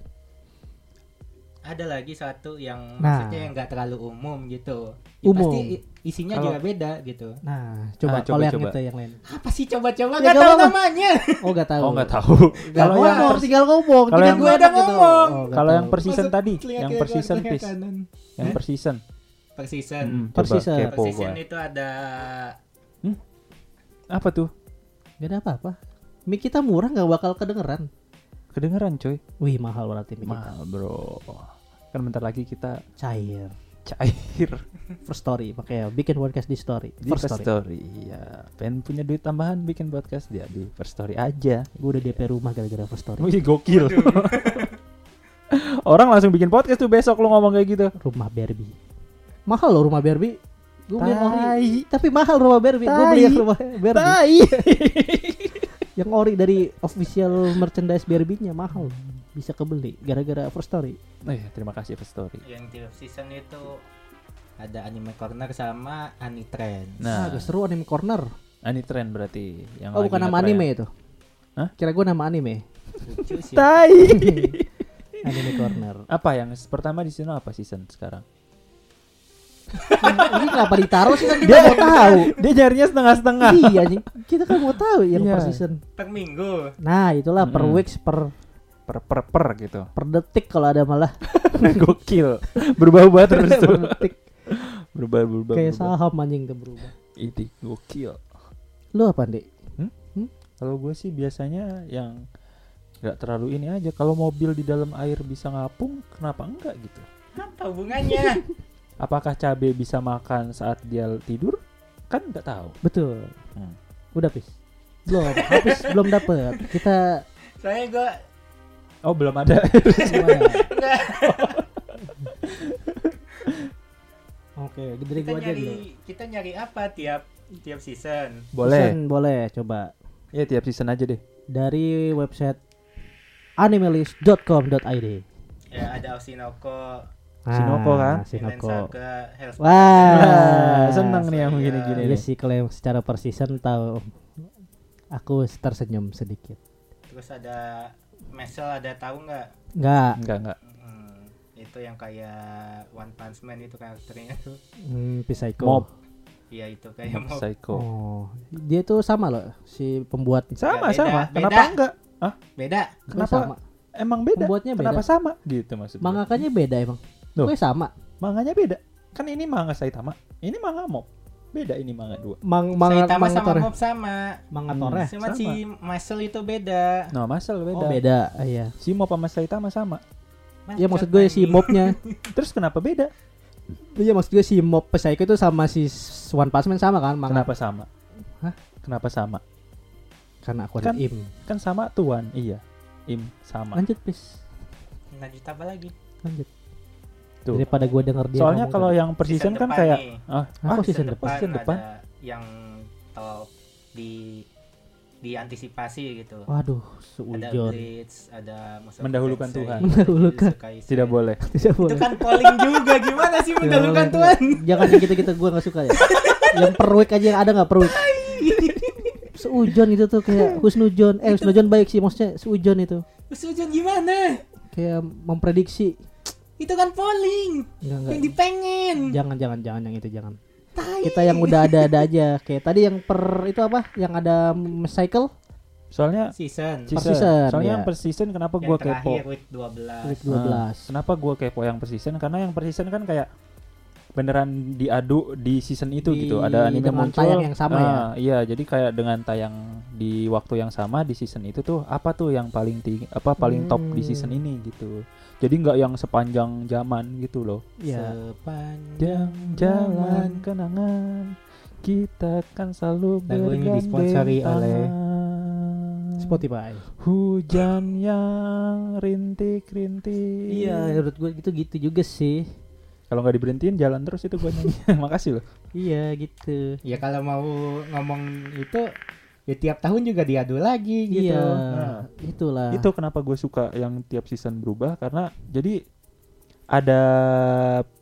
Ada lagi satu yang Nah. maksudnya yang nggak terlalu umum gitu. Ya, Umum. Pasti isinya Kalau- juga beda gitu. Nah, coba Ah, coba, yang coba. itu yang lain. Apa sih coba-coba nggak nggak tahu namanya? Oh, nggak tahu. Oh nggak tahu. Kalau yang ngomong, per- tinggal ngomong. kalau yang- gua Gua udah gitu. ngomong. Oh, kalau yang tadi, yang kiri per kanan, season telinga please, kanan. yang Hah? per season. Per season. Mm-mm, Per coba season. Per kepo season gua. itu ada Apa tuh? Nggak ada apa-apa. Mic kita murah nggak bakal kedengeran. Kedengeran coy. Wih, mahal berarti mic kita. Mahal bro. Kan bentar lagi kita Cair. cair First story, makanya bikin podcast di story. di First First story. Story. Ya, pengen punya duit tambahan bikin podcast dia di First Story aja. Gue udah DP rumah gara-gara first story. Wih gokil. Orang langsung bikin podcast tuh besok lu ngomong kayak gitu. Rumah Barbie. Mahal loh rumah Barbie. Gue beli. Tapi mahal rumah Barbie. Gue beli rumah Barbie. Yang ori dari official merchandise Barbie-nya mahal. Bisa kebeli gara-gara first story. Eh, terima kasih First Story. yang di season itu ada anime corner sama Anitrend. Nah, Nah, agak seru anime corner. ini tren berarti yang Oh, bukan nama anime itu. Hah? Kira gue nama anime. Tai. anime corner. apa yang pertama di sini apa season sekarang? Ini kenapa ditaruh sih kan kita mau tahu. Dia nyarinya setengah-setengah. iya anjing. Kita kan mau tahu yang Iya. per season. Per minggu. Nah, itulah per weeks per per per per gitu. per detik kalau ada malah Gokil. Berubah-ubah terus per tuh. detik Berubah berubah. kayak berubah. saham anjing tuh berubah. Ini gokil. Lu apa, Dek? Kalau gue sih biasanya yang nggak terlalu ini aja. Kalau mobil di dalam air bisa ngapung, kenapa enggak gitu? Apa hubungannya? Apakah cabai bisa makan saat dia tidur? Kan nggak tahu. Betul. Hmm. Udah pis. Belum, habis belum dapet. Kita Saya gua Oh belum ada. Oke, dari kita gua aja nyari dulu. kita nyari apa tiap tiap season? boleh. Season boleh coba Ya tiap season aja deh. dari website animalist.com.id. Ya ada Kan? Ah, Shinoko. Saga, Hell's Wah, seneng nih yang begini-gini Iya sih kalau yang secara per season tahu aku tersenyum sedikit. Terus ada Mesel ada tahu nggak? Enggak, Enggak enggak. Hmm, itu yang kayak One Punch Man itu karakternya tuh. hmm, Psycho. Mob, Iya itu kayak mau Psycho. Oh, dia tuh sama loh si pembuat. Sama Beda, sama. beda. Kenapa enggak? beda. Kenapa? sama. Emang beda. Pembuatnya beda. Kenapa sama? Gitu maksudnya. Mangakanya beda emang. Loh. Gue sama. Manganya beda. Kan ini manga Saitama, ini manga Mob. Beda ini manga dua. Mang manga Saitama manga sama Tore. Mob sama. Manga Hmm. Tore. Cuma sama. si Mesel itu beda. Nah, masal beda. Oh beda, Ah, iya. Si Mob sama Saitama sama. Ya maksud gue si mobnya. Terus kenapa beda? Iya maksud gue si mob Psycho itu sama si One Punch Man sama kan? Manga. Kenapa sama? Hah? Kenapa sama? Karena aku ada Kan- im. Kan sama tuan, iya. Im sama. Lanjut please. Lanjut apa lagi? Lanjut. Tuh. Daripada gue denger dia Soalnya kalau yang per season kan kayak nih. ah, Aku season depan. season depan. ada yang top di diantisipasi gitu. Waduh, Ada seujon. Blitz, ada Mendahulukan Tensei, Tuhan. Mendahulukan. Tidak boleh. Tidak Itu boleh. kan polling juga gimana sih mendahulukan Tuhan? Jangan yang gitu-gitu gue gak suka ya. yang per week aja yang ada gak per week. Seujon itu tuh kayak Husnujon. Eh Husnujon baik sih maksudnya seujon itu. Sujon gimana? Kayak memprediksi. Itu kan polling Enggak yang enggak. dipengen. Jangan jangan jangan yang itu jangan. Kita yang udah ada-ada aja. Kayak tadi yang per itu apa? Yang ada cycle Soalnya Season. Per season. season, Soalnya ya. yang per season kenapa yang gua terakhir kepo? week 12. week Ah, 12. kenapa gua kepo yang per season? Karena yang per season kan kayak beneran diadu di season itu Di- gitu. Ada anime dengan muncul. tayang yang sama ya? Ah, Iya, jadi kayak dengan tayang di waktu yang sama di season itu tuh apa tuh yang paling tinggi apa paling top di season Hmm. ini gitu. Jadi nggak yang sepanjang zaman gitu loh. Iya. Sepanjang jalan kenangan kita kan selalu Lagu ini disponsori bergandengan oleh. Spotify. Hujan yang rintik-rintik. Iya, menurut gue gitu gitu juga sih. Kalau nggak diberhentiin jalan terus itu gue nyanyi. Makasih loh. Iya gitu. Ya kalau mau ngomong itu ya tiap tahun juga diadu lagi gitu. Iya, Nah, itulah. Itu kenapa gue suka yang tiap season berubah karena jadi ada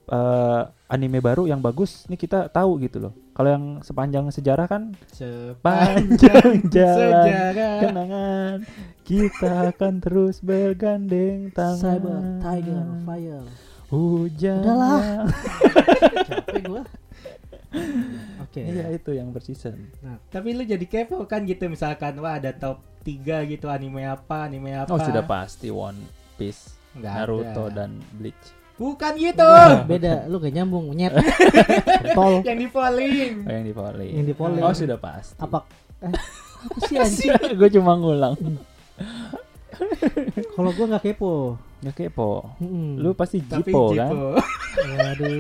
eh, anime baru yang bagus nih kita tahu gitu loh. Kalau yang sepanjang sejarah kan Sepanjang panjang jalan sejarah. kenangan kita akan terus bergandeng tangan. Cyber Tiger Fire. Hujan. Udahlah. Capek gua. Oke. Iya itu yang berseason. Tapi lu jadi kepo kan gitu misalkan wah ada top 3 gitu anime apa, anime apa. Oh sudah pasti One Piece, Nggak Naruto ada. dan Bleach. Bukan gitu. Beda, lu gak nyambung, nyet. Tol Yang di polling. Oh yang di volley. yang di polling. Oh sudah pasti. Apa eh, apa sih anjing? gue cuma ngulang. Kalau gua nggak kepo. Ya kepo. Mm-mm. Lu pasti Tapi Jipo kan? Jipo. Waduh.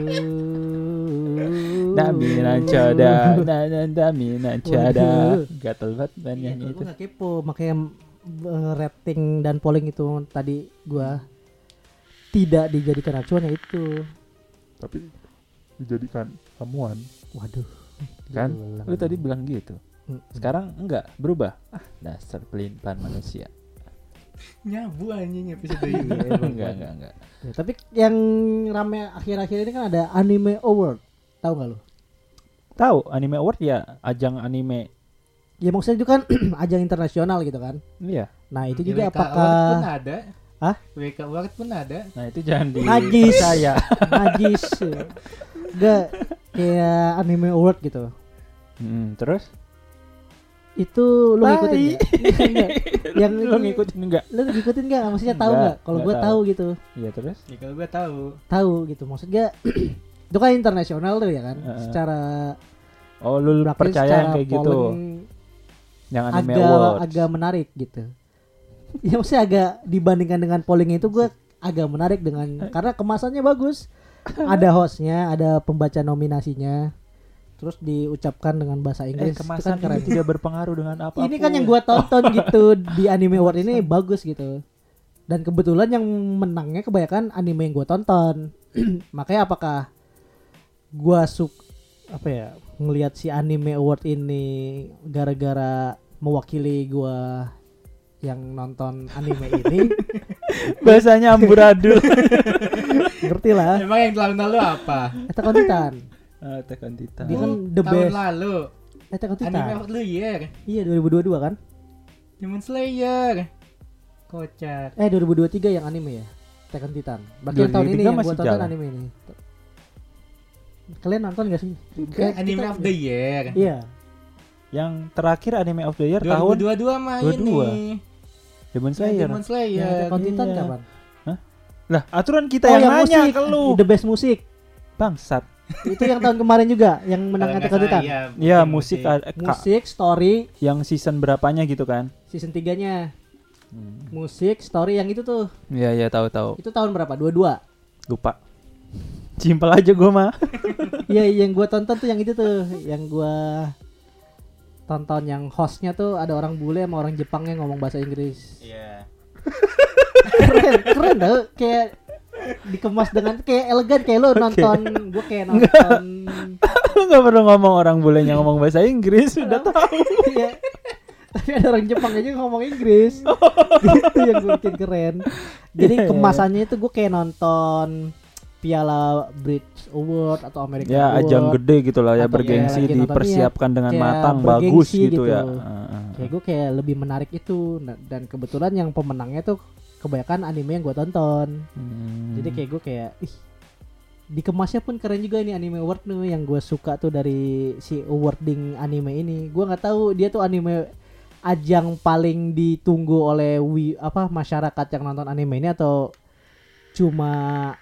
Damina cada, na na damina cada. Gatel banget Iya, nyanyi kalau itu. gua nggak kepo, makanya eh, rating dan polling itu tadi gua tidak dijadikan acuan ya itu. Tapi dijadikan ramuan. Waduh. Kan? Lu tadi bilang gitu. Sekarang enggak berubah. Ah, dasar pelin-pelan manusia. Nyabu anjing episode ini. enggak, enggak, enggak. Ya, tapi yang rame akhir-akhir ini kan ada anime award. Tahu nggak lu? Tahu anime award ya ajang anime. Ya maksudnya itu kan ajang internasional gitu kan. Iya. Nah, itu juga WK Award pun apakah ada. Hah? WK Award pun ada. Nah, itu jangan di Najis. percaya. najis? Enggak kayak anime award gitu. Hmm, terus Itu lu ngikutin nggak? Enggak. Yang lu ngikutin enggak? Lu ngikutin nggak? Maksudnya tahu Enggak, nggak? Kalau gua tahu. gitu. Iya, terus Ya kalau gua tahu. Tahu gitu. Maksudnya itu kan internasional tuh ya kan. Heeh. Secara Oh, lu percaya secara yang kayak gitu. polling Yang anime agak award. agak menarik gitu. ya maksudnya agak dibandingkan dengan polling itu gue agak menarik dengan karena kemasannya bagus ada hostnya ada pembaca nominasinya terus diucapkan dengan bahasa Eh, Inggris. Itu kemasan kan keren. ini tidak berpengaruh dengan apa ini kan yang gua tonton gitu di anime award ini bagus gitu. Dan kebetulan yang menangnya kebanyakan anime yang gua tonton. Makanya apakah gua suk apa ya ngelihat si anime award ini gara-gara mewakili gua yang nonton anime ini? Bahasanya amburadul. Ngerti lah. Emang yang lalu apa? Attack on Titan Attack on Titan. dia kan the tahun best lalu. Attack on Anime Titan of the Year. iya 2022 kan Demon Slayer. Kocak. eh 2023 yang anime ya Attack on Titan berarti yang tahun 2023 ini yang gua masih tonton jalan. anime ini kalian nonton gak sih Kan Anime of the Year. iya Yang terakhir anime of the year tahun 2022 main 22. nih. Demon Ya, Slayer. Demon Slayer. Attack on Titan iya. kapan Lah, aturan kita oh yang, yang nanya musik ke lu. the best musik Bangsat. Itu yang tahun kemarin juga yang menang Attack on Titan Iya, mungkin musik Kak, musik story yang season berapanya gitu kan? season 3 nya Hmm. musik story yang itu tuh Iya, iya tahu-tahu. itu tahun berapa 22 Lupa. Simpel aja gua mah. Iya yang gua tonton tuh yang itu tuh yang gua tonton yang hostnya tuh ada orang bule sama orang Jepang yang ngomong bahasa Inggris Iya. keren keren tuh kayak dikemas dengan kayak elegan kayak lo nonton gua kayak nonton Lu nggak perlu ngomong orang bolehnya ngomong bahasa Inggris, udah tahu. Iya. tapi ada orang Jepang aja ngomong Inggris itu yang gue bikin keren jadi Iya, iya. kemasannya itu gue kayak nonton Piala Bridge Award atau American Ya, Award ajang gede gitu lah ya, Atau bergengsi nonton, dipersiapkan dengan kayak matang, bagus gitu, gitu. ya. Heeh. kayak gue kayak lebih menarik itu dan kebetulan yang pemenangnya tuh kebanyakan anime yang gue tonton Hmm. jadi kayak gue kayak ih dikemasnya pun keren juga ini anime award nih yang gue suka tuh dari si awarding anime ini gue nggak tahu dia tuh anime ajang paling ditunggu oleh wi apa masyarakat yang nonton anime ini atau cuma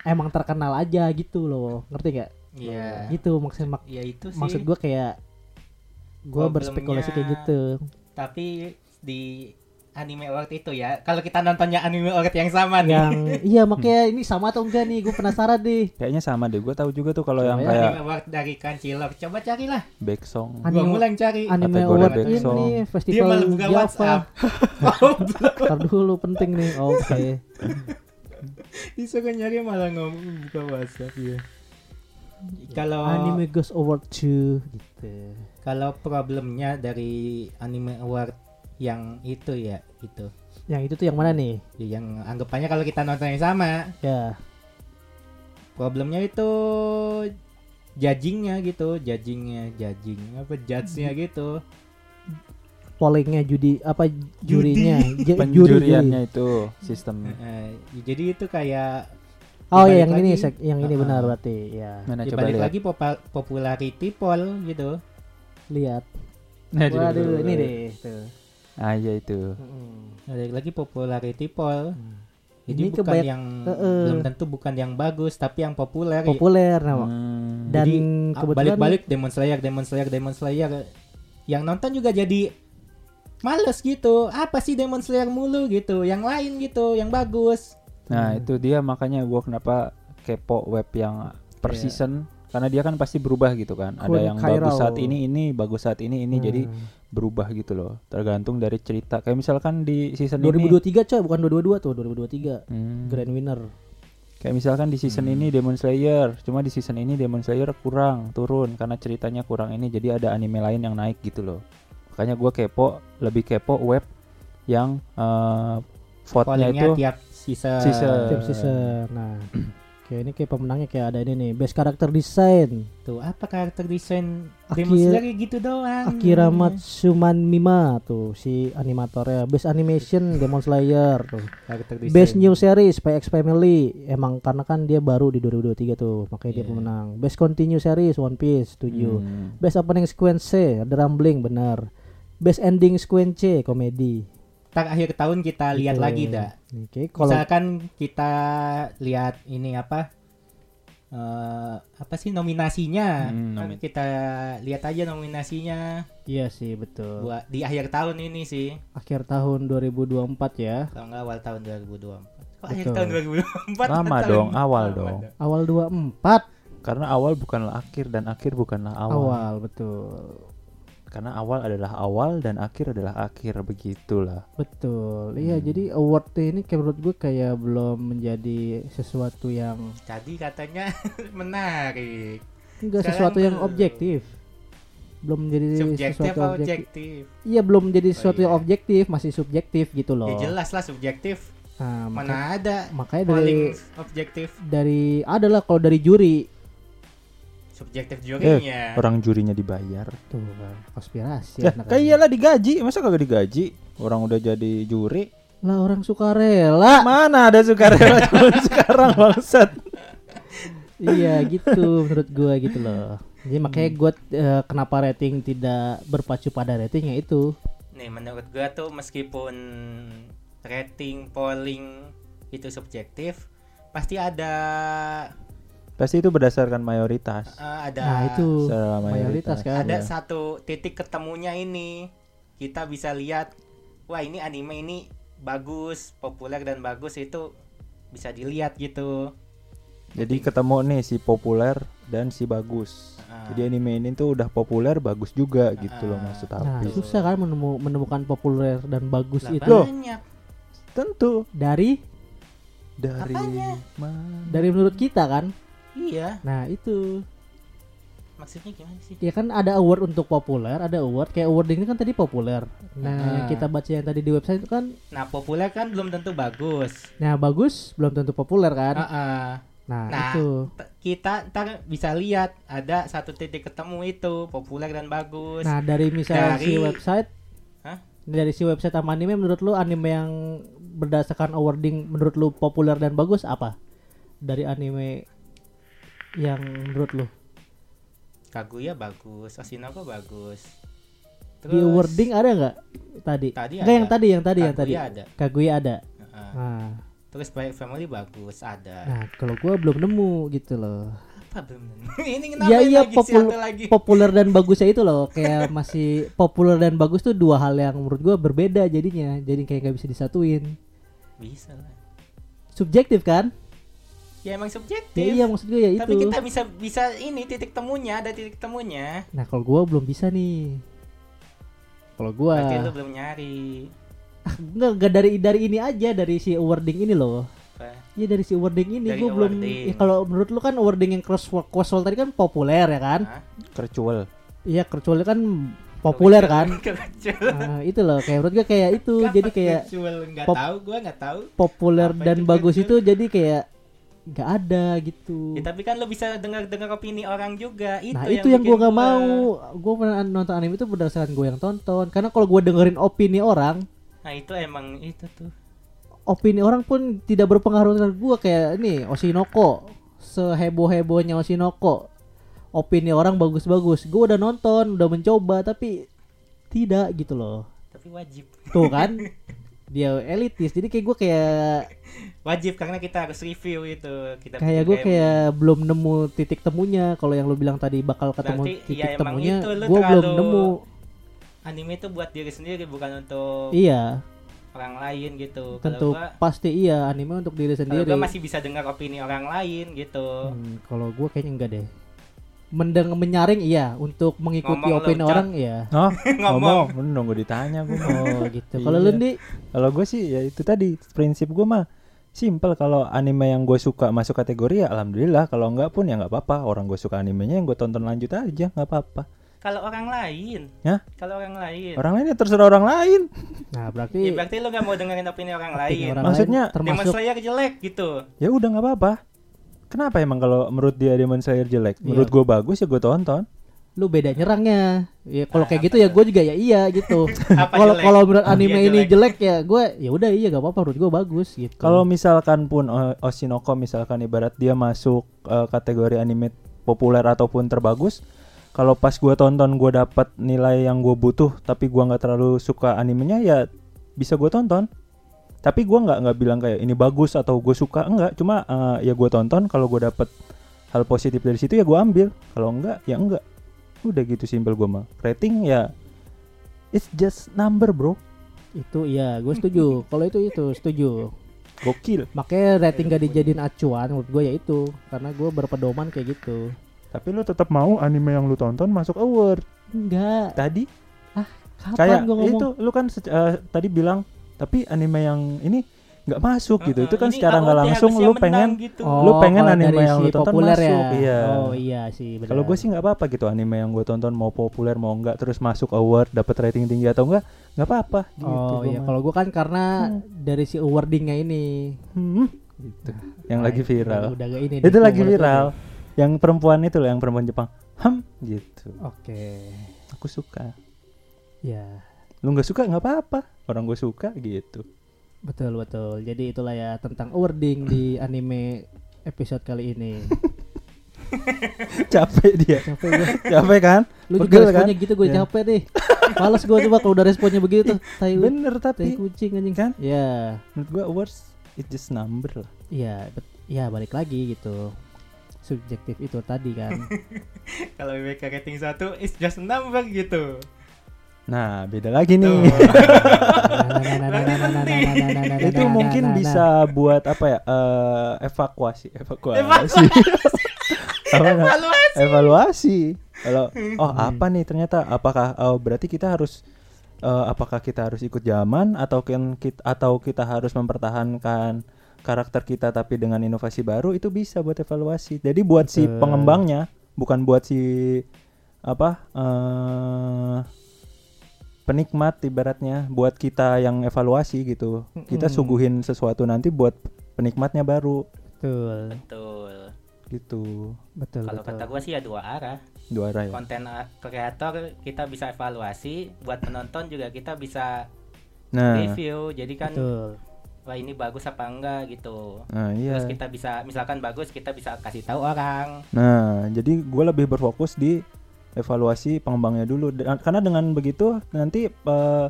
emang terkenal aja gitu loh ngerti gak Iya. gitu maksud mak- Ya itu sih. maksud gue kayak gue berspekulasi kayak gitu Tapi di anime award itu ya, kalau kita nontonnya anime award yang sama nih. yang iya makanya ini sama atau enggak nih gue penasaran deh Kayaknya sama deh, gue tahu juga tuh kalau yang ya, kayak Anime award dari Kancilor. Coba carilah. back song. Anime- Gua mulai cari. anime Kategori award ini song. Dia festival malah buka Java WhatsApp. oh, Ntar dulu penting nih oke disuruh nyari malah ngomong buka WhatsApp ya. Kalau Anime Ghost Award 2 gitu. kalau problemnya dari anime award yang itu ya itu Yang itu tuh yang mana nih? Ya, yang anggapannya kalau kita nonton yang sama Ya, problemnya itu judgingnya gitu judgingnya judging apa judge-nya gitu pollingnya judi apa jurinya? Ju- juri, Penjuriannya juri. itu sistem Eh, jadi itu kayak Oh ya yang ini lagi- sek- yang ini Ah, benar berarti ya. mana coba dibalik lihat. lagi popa- popularity poll gitu Lihat. Nah, Waduh, ini deh tuh. Ah iya itu. Mm-mm. balik lagi popularity poll jadi Ini bukan yang Eh, eh. belum tentu bukan yang bagus tapi yang populer Populer nama. Hmm. Dan Jadi, Ah, kebetulan balik-balik Demon Slayer, Demon Slayer, Demon Slayer. Yang nonton juga jadi males gitu. Apa sih Demon Slayer mulu gitu? Yang lain gitu, yang bagus. Nah, Hmm. itu dia makanya gua kenapa kepo web yang per Iya. season karena dia kan pasti berubah gitu kan. Ada yang bagus Kairao. saat ini ini, bagus saat ini ini Hmm. jadi berubah gitu loh. Tergantung dari cerita. Kayak misalkan di season ini 2023 coy bukan 2022 tuh 2023 Hmm. grand winner. Kayak misalkan di season Hmm. ini Demon Slayer, cuma di season ini Demon Slayer kurang, turun karena ceritanya kurang ini jadi ada anime lain yang naik gitu loh. Makanya gua kepo, lebih kepo web yang eh vote-nya Pollingnya itu tiap season. Season. Tiap season. Nah, kayak ini kayak pemenangnya kayak ada ini nih, best character design. Tuh, apa karakter desain Demon gitu doang. Akira Matsuman Mima tuh si animatornya. Best animation Demon Slayer tuh. Karakter desain. Best new series Spy X Family. Emang karena kan dia baru di 2023 tuh, makanya dia Iya. pemenang. Best continue series One Piece 7. Hmm. Best opening sequence The Rambling benar. Best ending sequence komedi. Ntar akhir tahun kita lihat Gitu. lagi dah. Oke, kalau Misalkan kita lihat ini apa? eh, apa sih nominasinya? Hmm, Kan nomin- kita lihat aja nominasinya Iya sih betul. buat di akhir tahun ini sih. Akhir tahun 2024 ya. Kalau nggak awal tahun 2024. Kok akhir Betul. tahun 2024? Lama Tahun- dong, awal lama dong. Awal 24 Karena awal bukanlah akhir dan akhir bukanlah awal. awal betul. Karena awal adalah awal dan akhir adalah akhir begitulah. Betul. Iya, Hmm. jadi award ini kayak menurut gue kayak belum menjadi sesuatu yang Tadi katanya menarik. enggak Sekarang sesuatu yang belum. objektif. Belum menjadi Subjektif sesuatu objektif. objektif? Iya, belum menjadi Oh, sesuatu iya. yang objektif, masih subjektif gitu loh. Ya jelas lah subjektif. Nah, maka- Mana ada makanya dari objektif dari adalah kalau dari juri subjektif Eh, jurinya. orang jurinya dibayar. tuh kan konspirasi Ya, kayak iyalah digaji, masa kagak digaji? Orang udah jadi juri. lah orang suka rela Mana ada sukarela zaman sekarang bangsat. iya gitu menurut gua gitu loh jadi makanya gua eh, kenapa rating tidak berpacu pada ratingnya itu Nih menurut gua tuh meskipun rating polling itu subjektif, pasti ada Pasti itu berdasarkan mayoritas. eh, ada nah itu Secara mayoritas kan ada Iya. satu titik ketemunya ini. Kita bisa lihat wah ini anime ini bagus, populer dan bagus itu bisa dilihat gitu. Jadi ketemu nih si populer dan si bagus. Ah. Jadi anime ini tuh udah populer bagus juga gitu loh Ah. maksud nah aku. susah kan menemu- menemukan populer dan bagus Lah, itu banyak. Tentu dari dari Apanya? mana? dari menurut kita kan Iya, nah itu maksudnya gimana sih? ya kan ada award untuk populer ada award kayak award ini kan tadi populer nah Ah. yang kita baca yang tadi di website itu kan Nah, populer kan belum tentu bagus. nah bagus belum tentu populer kan Ah, ah. nah, Nah, itu kita ntar bisa lihat ada satu titik ketemu itu populer dan bagus. Nah dari misalnya si Dari- website, Hah? dari si website sama anime menurut lu anime yang berdasarkan awarding menurut lu populer dan bagus apa? Dari anime yang menurut lu Kaguya bagus, Oshinoko bagus. di awarding ada nggak tadi? Tadi Nggak, yang tadi yang tadi yang tadi. Kaguya ada. Kaguya ada. Heeh. Nah, Terus Spy Family bagus ada. nah kalau gua belum nemu gitu loh. Apa belum? ini kenapa Iya iya lagi popul lagi? populer dan bagusnya itu loh kayak masih populer dan bagus tuh dua hal yang menurut gua berbeda jadinya. Jadi kayak nggak bisa disatuin. Bisa lah. Subjektif kan? Ya emang subjektif. Ya iya maksud gue ya itu. Tapi kita bisa bisa ini titik temunya, ada titik temunya. Nah kalau gua belum bisa nih. Kalau gua Berarti lu belum nyari. enggak, enggak dari dari ini aja dari si awarding ini loh. Iya dari si awarding ini gua belum. Ya, kalau menurut lu kan awarding yang cross crossword tadi kan populer ya kan? Kercual. Iya kecuali kan populer kan. Nah, itu loh kayak menurut gua kayak itu jadi kayak nggak pop- tahu gua nggak tahu. populer Apa dan itu bagus kecil? itu jadi kayak nggak ada gitu. Ya, tapi kan lu bisa dengar-dengar opini orang juga. Itu nah yang itu yang gua bikin nggak mau. Gua pernah nonton anime itu berdasarkan gua yang tonton. Karena kalau gua dengerin opini orang, Nah, itu emang itu tuh. opini orang pun tidak berpengaruh terhadap gua kayak ini Oshinoko seheboh hebohnya Oshinoko opini orang bagus-bagus gua udah nonton udah mencoba tapi tidak gitu loh Tapi wajib. tuh kan dia elitis jadi kayak gua kayak Wajib karena kita harus review itu. Kita kayak review. kayak belum nemu titik temunya kalau yang lu bilang tadi bakal ketemu Berarti, titik ya emang temunya lu gua belum nemu anime itu buat diri sendiri bukan untuk iya orang lain gitu. tentu gua pasti iya anime untuk diri sendiri gua masih bisa dengar opini orang lain gitu. Hmm, kalau gua kayaknya enggak deh mendeng menyaring iya untuk mengikuti Ngomong lu, opini orang iya Oh, Ngomong. ngomong, nunggu ditanya gue. Oh gitu. Iya. Kalau lu Ndi? Kalau gue sih ya itu tadi prinsip gue mah simple kalau anime yang gue suka masuk kategori ya alhamdulillah. Kalau enggak pun ya nggak apa-apa. Orang gue suka animenya yang gue tonton lanjut aja nggak apa-apa. Kalau orang lain, Hah? kalau orang lain, orang lain ya terserah orang lain. Nah, ya berarti berarti lu gak mau dengerin opini orang lain. orang Maksudnya, lain Demon termasuk Slayer jelek gitu. ya udah nggak apa-apa. Kenapa emang kalau menurut dia Demon Slayer jelek? Iya. menurut gue bagus ya gue tonton lu beda nyerangnya. Ya kalau Ah, kayak apa gitu ya gue juga ya iya gitu. Kalau kalau menurut Ah, anime iya, ini jelek. jelek ya gue ya udah iya gak apa-apa menurut gue bagus gitu. Kalau misalkan pun O- Oshinoko misalkan ibarat dia masuk eh, kategori anime populer ataupun terbagus, kalau pas gua tonton gua dapat nilai yang gue butuh, tapi gua nggak terlalu suka animenya ya bisa gue tonton. Tapi gua nggak nggak bilang kayak ini bagus atau gue suka enggak, cuma eh, ya gue tonton kalau gue dapet hal positif dari situ ya gue ambil kalau enggak ya enggak udah gitu simpel gue mah rating ya it's just number bro Itu iya, gue setuju. Kalau itu itu setuju. gokil Makanya rating gak dijadiin acuan menurut gue ya itu karena gue berpedoman kayak gitu. tapi lu tetap mau anime yang lu tonton masuk award Enggak. tadi Kapan kayak gue ngomong? itu lu kan eh, tadi bilang tapi anime yang ini nggak masuk gitu itu kan Ini secara nggak langsung lu pengen gitu. lu pengen anime yang si lu tonton populer masuk, ya. iya. Oh iya sih. benar. kalau gue sih nggak apa-apa gitu anime yang gue tonton mau populer mau enggak terus masuk award dapat rating tinggi atau enggak nggak apa-apa gitu Oh iya, kalau gue kan karena Hmm. dari si awardingnya ini. Hmm, gitu. yang Nah, lagi viral Udah gak ini. itu lagi viral gua. yang perempuan itu loh yang perempuan Jepang ham gitu Oke. aku suka Ya, lu nggak suka nggak apa-apa orang gue suka gitu betul betul. Jadi itulah ya tentang awarding di anime episode kali ini. capek dia Capek gue. capek kan Lu juga Pegel kan? responnya gitu gue Ya. capek deh. Males gue coba kalau udah responnya begitu. Tai bener tai tapi kucing anjing Kan? Ya, menurut gue awards it just number lah iya, bet- ya balik lagi gitu. Subjektif itu tadi kan. Kalau WBK rating 1 is just number gitu. Nah beda lagi nih. Itu mungkin bisa buat apa ya? Eh, evakuasi. Evakuasi. Evakuasi. Evaluasi. evaluasi. Kalau oh apa nih ternyata? Apakah oh, berarti kita harus eh, apakah kita harus ikut zaman atau kan kita atau kita harus mempertahankan karakter kita tapi dengan inovasi baru? Itu bisa buat evaluasi. Jadi buat si pengembangnya bukan buat si apa eh penikmat ibaratnya buat kita yang evaluasi gitu kita Mm-mm. suguhin sesuatu nanti buat penikmatnya baru Betul, Betul. gitu betul. Kalau kata gua sih ya dua arah. dua arah ya Konten a- kreator kita bisa evaluasi, buat penonton juga kita bisa nah review. Jadi kan Betul. wah ini bagus apa enggak gitu. nah iya Terus kita bisa misalkan bagus kita bisa kasih tahu orang. Nah, jadi gue lebih berfokus di evaluasi pengembangnya dulu, karena dengan begitu nanti eh,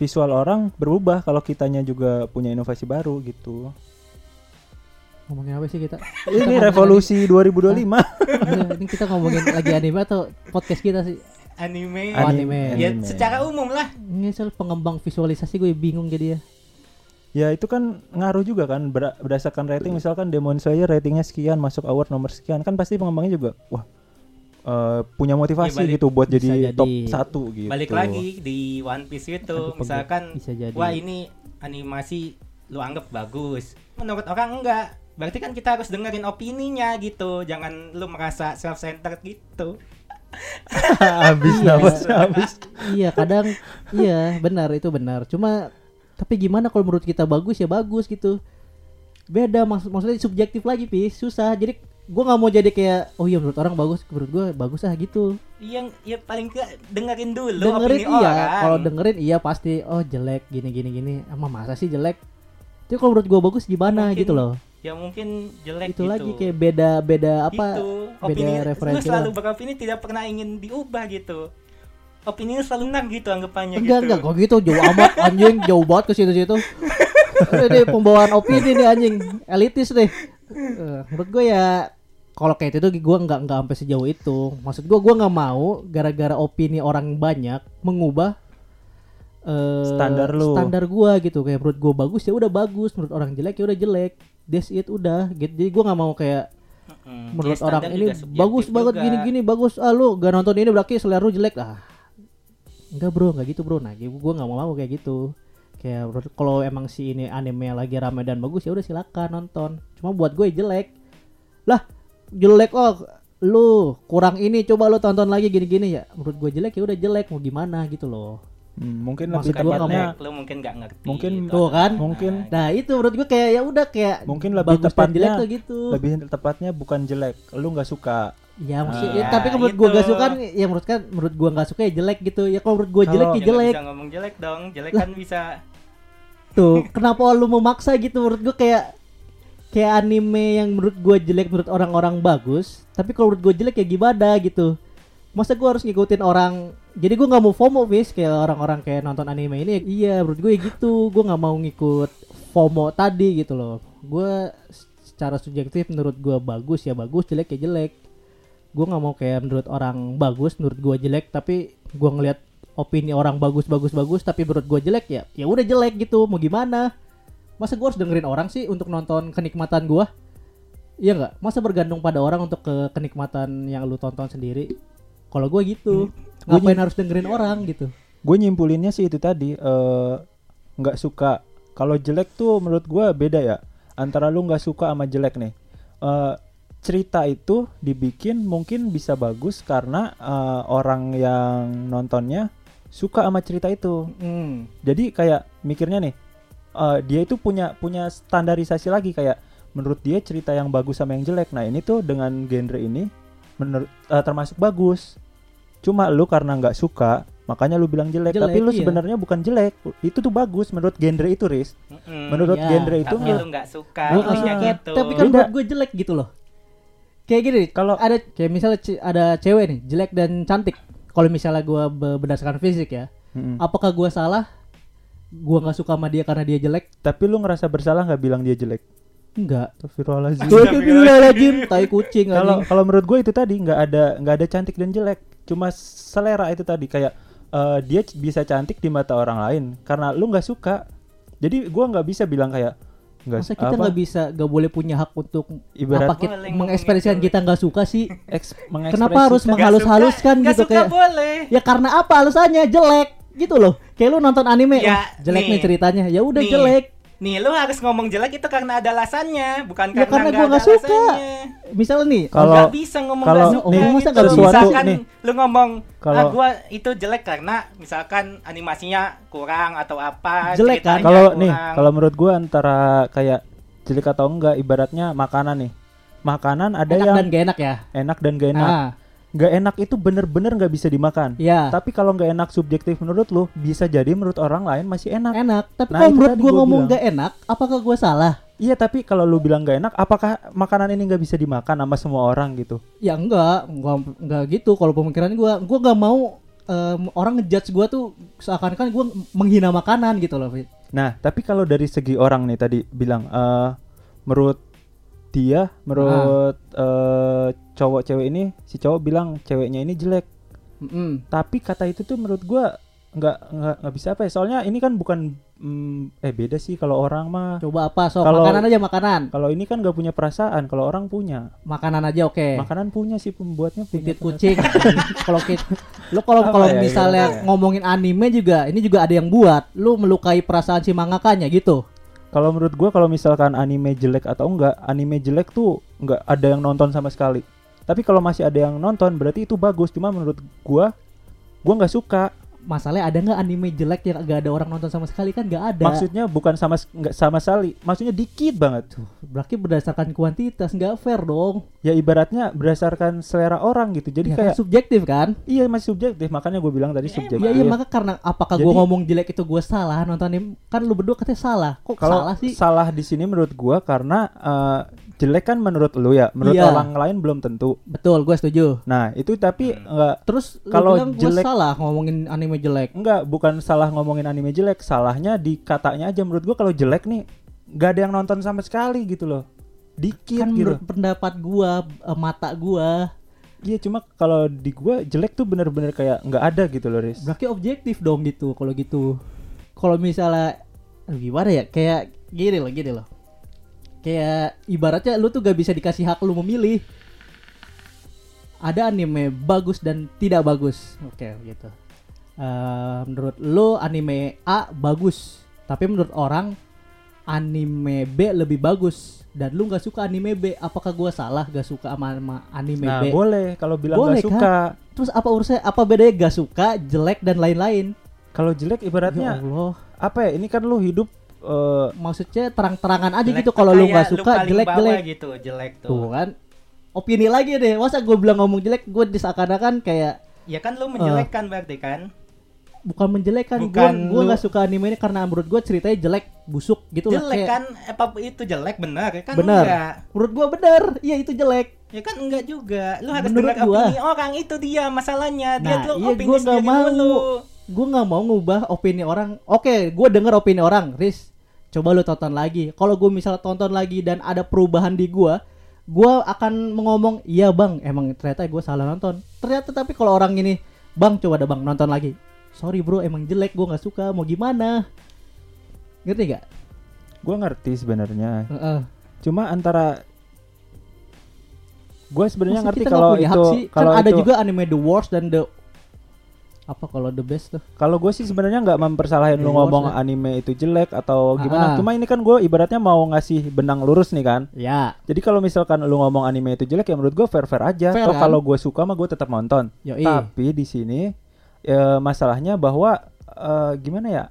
visual orang berubah kalau kitanya juga punya inovasi baru gitu. Ngomongin apa sih kita? Ini ngomongin revolusi 2025. Iya, ini kita ngomongin lagi anime atau podcast kita sih? Anime. Oh, anime. Ya anime. secara umum lah. Ini soal pengembang visualisasi gue bingung jadi ya. Ya itu kan ngaruh juga kan ber- berdasarkan rating misalkan Demon Slayer ratingnya sekian masuk award nomor sekian kan pasti pengembangnya juga wah eh, punya motivasi Ya, balik- gitu buat jadi, jadi. top satu gitu. Balik lagi di One Piece itu misalkan Bisa jadi. wah ini animasi lu anggap bagus. Menurut orang enggak. Berarti kan kita harus dengerin opininya gitu. Jangan lu merasa self centered gitu. habis Iya. nafasnya habis. iya, kadang iya, benar itu benar. Cuma tapi gimana kalau menurut kita bagus ya bagus gitu. Beda maksud maksudnya subjektif lagi, Pis. Susah. Jadi gua nggak mau jadi kayak oh iya menurut orang bagus, menurut gua bagus ah gitu. Yang ya paling ke dengerin dulu dengerin iya, kalau dengerin iya pasti oh jelek gini gini gini. Emang masa sih jelek? Tapi kalau menurut gua bagus gimana Mungkin gitu loh. ya mungkin jelek itu gitu. lagi kayak beda beda apa beda opini referensi lu selalu lah. beropini tidak pernah ingin diubah gitu opini lu selalu menang gitu anggapannya enggak gitu enggak kok gitu jauh amat anjing jauh banget ke situ situ ini pembawaan opini nih anjing elitis deh Eh, menurut gue ya kalau kayak itu tuh gue nggak nggak sampai sejauh itu. Maksud gue gue nggak mau gara-gara opini orang banyak mengubah eh, Standar lu. standar gue gitu. Kayak menurut gue bagus ya udah bagus. Menurut orang jelek ya udah jelek. That's it udah. Gitu. Jadi gue nggak mau kayak Mm, menurut ya, orang ini bagus banget juga. gini-gini bagus. Ah lu gak nonton ini berarti selera lu jelek. Ah enggak bro. Nggak gitu bro. Nah gue nggak mau mau kayak gitu kayak menurut- kalau emang si ini anime lagi rame dan bagus ya udah silakan nonton cuma buat gue jelek lah jelek oh lu kurang ini coba lu tonton lagi gini-gini ya menurut gue jelek ya udah jelek mau gimana gitu loh Hmm, mungkin lebih tepatnya lu mungkin nggak ngerti mungkin gitu. tuh kan mungkin nah itu menurut gue kayak ya udah kayak Mungkin lebih tepatnya- jelek tuh gitu lebih tepatnya bukan jelek, lu nggak suka. Ya maksudnya Ah, ya, tapi kalau menurut itu. gua gak suka ya menurut kan menurut gua nggak suka ya jelek gitu. Ya kalau menurut gua Kalau- jelek ya Jangan jelek. bisa ngomong jelek dong jelek kan bisa Tuh, kenapa lu memaksa gitu? Menurut gua kayak kayak anime yang menurut gua jelek menurut orang-orang bagus, tapi kalau menurut gua jelek ya gimana gitu. Masa gua harus ngikutin orang? Jadi gua nggak mau FOMO bis kayak orang-orang kayak nonton anime ini iya menurut gue ya gitu. Gue nggak mau ngikut FOMO tadi gitu loh. Gue secara subjektif menurut gua bagus ya bagus jelek ya jelek. Gua nggak mau kayak menurut orang bagus menurut gua jelek tapi gua ngelihat opini orang bagus bagus bagus tapi menurut gua jelek ya ya udah jelek gitu mau gimana? Masa gua harus dengerin orang sih untuk nonton kenikmatan gua? Iya nggak? Masa bergantung pada orang untuk ke kenikmatan yang lu tonton sendiri? Kalau gua gitu ngapain harus dengerin orang gitu? Gue nyimpulinnya sih itu tadi eh, nggak suka. Kalau jelek tuh menurut gue beda ya antara lu nggak suka sama jelek nih. Eh, cerita itu dibikin mungkin bisa bagus karena eh, orang yang nontonnya suka sama cerita itu Hmm. jadi kayak mikirnya nih eh, dia itu punya punya standarisasi lagi kayak menurut dia cerita yang bagus sama yang jelek nah ini tuh dengan genre ini menurut eh, termasuk bagus cuma lu karena nggak suka makanya lu bilang jelek, Jelek, tapi lu iya. sebenarnya bukan jelek itu tuh bagus menurut genre itu Riz Mm-mm. menurut Iya. genre itu tapi nggak- lu nggak suka gitu Tapi kan buat gue jelek gitu loh. Kayak gini, Kalau- kalau ada kayak misalnya ada cewek nih, jelek dan cantik. Kalau misalnya gua be- berdasarkan fisik ya, Mm-mm. apakah gua salah? Gua nggak suka sama dia karena dia jelek? tapi lu ngerasa bersalah nggak bilang dia jelek Enggak. Astagfirullahaladzim Astagfirullahaladzim, tai kucing kalau kalau menurut gue itu tadi nggak ada nggak ada cantik dan jelek cuma selera itu tadi kayak eh, dia bisa cantik di mata orang lain karena lu nggak suka jadi gua nggak bisa bilang kayak nggak Masa kita nggak bisa, nggak boleh punya hak untuk Ibarat- apa kita mengekspresikan kita nggak suka sih? eks- Kenapa harus menghalus-haluskan gitu suka kayak? boleh Ya karena apa alasannya jelek gitu loh. Kayak lu nonton anime, Ya, "Wah, jelek nih nih. ceritanya. Ya udah jelek. nih lu harus ngomong jelek itu karena ada alasannya bukan Ya, karena gua nggak suka. alasannya. Misalnya nih, Kalau- nggak bisa ngomong kalau- nggak suka nih, masa gitu. misalkan nih. lu ngomong ah Kalau- gua itu jelek karena misalkan animasinya kurang atau apa Jelek kan? kalau nih kalau menurut gua antara kayak jelek atau enggak ibaratnya makanan nih makanan ada enak yang dan gak enak ya. enak dan gak enak Ah, nggak enak itu bener-bener nggak bisa dimakan ya. tapi kalau nggak enak subjektif menurut lu bisa jadi menurut orang lain masih enak enak. Tapi Nah, kalau menurut gua ngomong bilang. gak enak, apakah gua salah? Iya tapi kalau lu bilang gak enak, apakah makanan ini nggak bisa dimakan sama semua orang gitu? Ya enggak, enggak, enggak gitu. Kalau pemikiran gua, gua nggak mau em, orang ngejudge gua tuh seakan-akan gua menghina makanan gitu loh. Fit. Nah tapi kalau dari segi orang nih tadi bilang, eh menurut dia, menurut eh, cowok cewek ini, si cowok bilang ceweknya ini jelek. Mm-mm. Tapi kata itu tuh menurut gua nggak nggak nggak bisa apa ya? Soalnya ini kan bukan mm, eh beda sih kalau orang mah. Coba apa? So, Kalau- makanan aja makanan. Kalau ini kan nggak punya perasaan, kalau orang punya. Makanan aja oke. Makanan punya sih pembuatnya punya. Titit kucing. kalau lu kalau kalau ya, misalnya ya. ngomongin anime juga, ini juga ada yang buat. Lu melukai perasaan si mangakanya gitu. Kalau menurut gua kalau misalkan anime jelek atau enggak, anime jelek tuh enggak ada yang nonton sama sekali. Tapi kalau masih ada yang nonton berarti itu bagus. Cuma menurut gua gua nggak suka. Masalahnya ada nggak anime jelek yang gak ada orang nonton sama sekali kan nggak ada. Maksudnya bukan sama nggak sama sekali. Maksudnya dikit banget. Berarti berdasarkan kuantitas nggak fair dong. Ya ibaratnya berdasarkan selera orang gitu. Jadi Ya kan kayak subjektif kan? iya masih subjektif. Makanya gue bilang tadi Ya, subjektif. Iya iya maka karena apakah gue ngomong jelek itu gue salah nonton anime kan lu berdua katanya salah kok Kalau salah sih salah di sini menurut gua karena eh, jelek kan menurut lu ya. Menurut Iya. orang lain belum tentu. betul gue setuju Nah, itu tapi enggak terus lu Kalau gue jelek- salah ngomongin anime jelek Enggak, bukan salah ngomongin anime jelek, salahnya di katanya aja menurut gua kalau jelek nih nggak ada yang nonton sama sekali gitu loh. Dikit kan gitu. menurut pendapat gue mata gue Iya, cuma kalau di gua jelek tuh bener-bener kayak nggak ada gitu loh, Riz. berarti objektif dong gitu kalau gitu kalau misalnya gimana ya kayak gini loh gini loh kayak ibaratnya lu tuh gak bisa dikasih hak lu memilih. Ada anime bagus dan tidak bagus. Oke gitu. Eh, menurut lu anime A bagus tapi menurut orang anime B lebih bagus. Dan lu nggak suka anime B apakah gua salah gak suka sama, sama anime Nah, B? boleh kalau bilang Boleh, nggak suka. terus apa urusannya apa bedanya gak suka jelek dan lain-lain? Kalau jelek ya ibaratnya Allah. apa ya? Ini kan lu hidup eh, maksudnya terang-terangan aja gitu kalau lu nggak suka paling jelek bawah jelek. gitu jelek tuh. Tuh kan. Opini lagi deh masa gue bilang ngomong jelek gue disakadakan kayak ya kan lu menjelekkan berarti kan? bukan menjelekkan gue Bukan gue nggak suka anime ini karena menurut gue ceritanya jelek busuk gitu lah jelek kayak kan? Apa itu jelek? Benar ya kan Benar. enggak? Menurut gue bener iya itu jelek. Ya kan enggak juga. Lu harus Menurut dengar gua. opini orang itu dia masalahnya. Dia Nah, tuh iya, opini gua sendiri mau. mulu. gue nggak mau ngubah opini orang. Oke gue denger opini orang Riz coba lu tonton lagi kalau gue misalnya tonton lagi dan ada perubahan di gue gue akan ngomong iya bang emang ternyata gue salah nonton ternyata tapi kalau orang ini bang coba dah bang nonton lagi sorry bro emang jelek gue nggak suka mau gimana ngerti gak? Gue ngerti sebenarnya. Heeh. Cuma antara gue sebenarnya ngerti kalau itu sih? kalau kan ada itu- juga anime the worst dan the apa kalau the best tuh Kalau gue sih sebenarnya nggak mempersalahin lu ngomong ya. anime itu jelek atau gimana. Ah. Cuma ini kan gue ibaratnya mau ngasih benang lurus nih kan. ya Jadi kalau misalkan lu ngomong anime itu jelek ya menurut gue fair fair aja. Fair Toh kan? kalau gue suka mah gue tetap nonton. yoi Tapi di sini ya, masalahnya bahwa eh, gimana ya?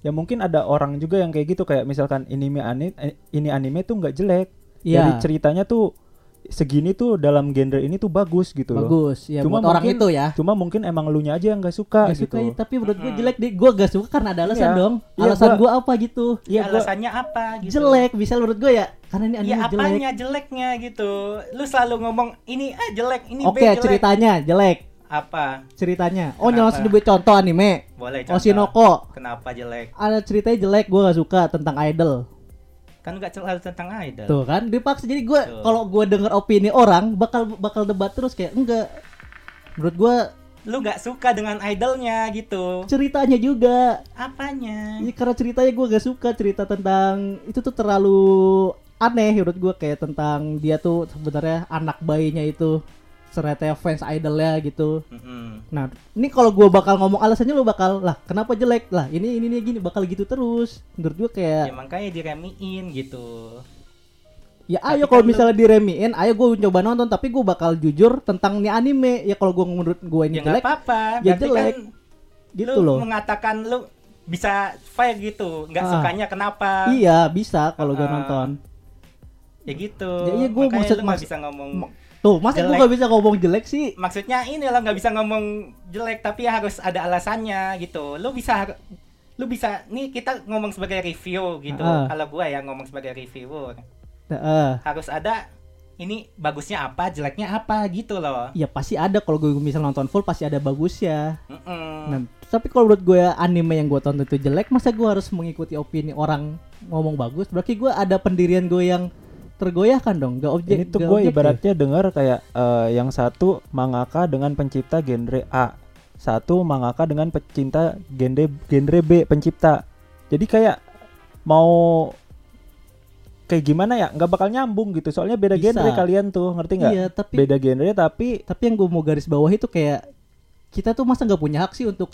Ya mungkin ada orang juga yang kayak gitu kayak misalkan anime ani- eh, ini anime tuh nggak jelek. Dari Iya ceritanya tuh segini tuh dalam genre ini tuh bagus gitu loh. bagus ya Cuma buat orang mungkin- itu ya Cuma mungkin emang lu nya aja yang nggak suka Gak gitu. suka ya, tapi menurut gue jelek deh gue gak suka karena ada alasan Iya. dong Iya, alasan gua- gue apa gitu Ya, Iya, gua- alasannya apa gitu. jelek bisa menurut gue ya karena ini anime Ya jelek apanya jeleknya gitu. Lu selalu ngomong ini ah jelek, ini B oke jelek. ceritanya jelek Apa? ceritanya oh langsung nyebut contoh anime Boleh contoh. Oshinoko Kenapa jelek? ada ceritanya jelek gue gak suka tentang idol Kan nggak selalu tentang idol. tuh kan dipaksa jadi gue kalau gue denger opini orang bakal bakal debat terus kayak enggak menurut gue Lu nggak suka dengan idolnya gitu. ceritanya juga Apanya? Ya, karena ceritanya gue gak suka cerita tentang itu tuh terlalu aneh menurut gue kayak tentang dia tuh sebenarnya anak bayinya itu ternyata fans idolnya gitu. Mm-mm. Nah, ini kalau gue bakal ngomong alasannya lo bakal lah kenapa jelek lah ini ini ini gini bakal gitu terus. Menurut gue Ya kayak makanya diremiin gitu. ya tapi ayo kalau kan lu- misalnya diremiin, ayo gue coba nonton tapi gue bakal jujur tentang nih anime. Ya kalau gue menurut gue ini Ya jelek apa-apa. ya Berarti jelek. kan gitu lu loh. mengatakan lu bisa fair gitu. Nggak Ah. sukanya kenapa? Iya bisa kalau gue Ah. nonton. Ya gitu. Ya, iya, Makanya maksud- lu maksud- bisa ngomong. Tuh masa gue gak bisa ngomong jelek sih? Maksudnya ini lah nggak bisa ngomong jelek tapi harus ada alasannya gitu. Lu bisa lu bisa nih kita ngomong sebagai review gitu. Ah. Kalau gua ya ngomong sebagai reviewer Heeh. harus ada ini bagusnya apa, jeleknya apa gitu loh. Ya pasti ada kalau gue misal nonton full pasti ada bagusnya. Mm-mm. Nah, tapi kalau menurut gue anime yang gue tonton itu jelek, masa gue harus mengikuti opini orang ngomong bagus? Berarti gue ada pendirian gue yang tergoyahkan dong, gak objek. Ini tuh gue ibaratnya dengar kayak eh, yang satu mangaka dengan pencipta genre A, satu mangaka dengan pecinta genre genre B pencipta. Jadi kayak mau kayak gimana ya nggak bakal nyambung gitu soalnya beda Bisa. genre kalian tuh ngerti nggak Iya, tapi beda genre tapi tapi yang gue mau garis bawah itu kayak kita tuh masa nggak punya hak sih untuk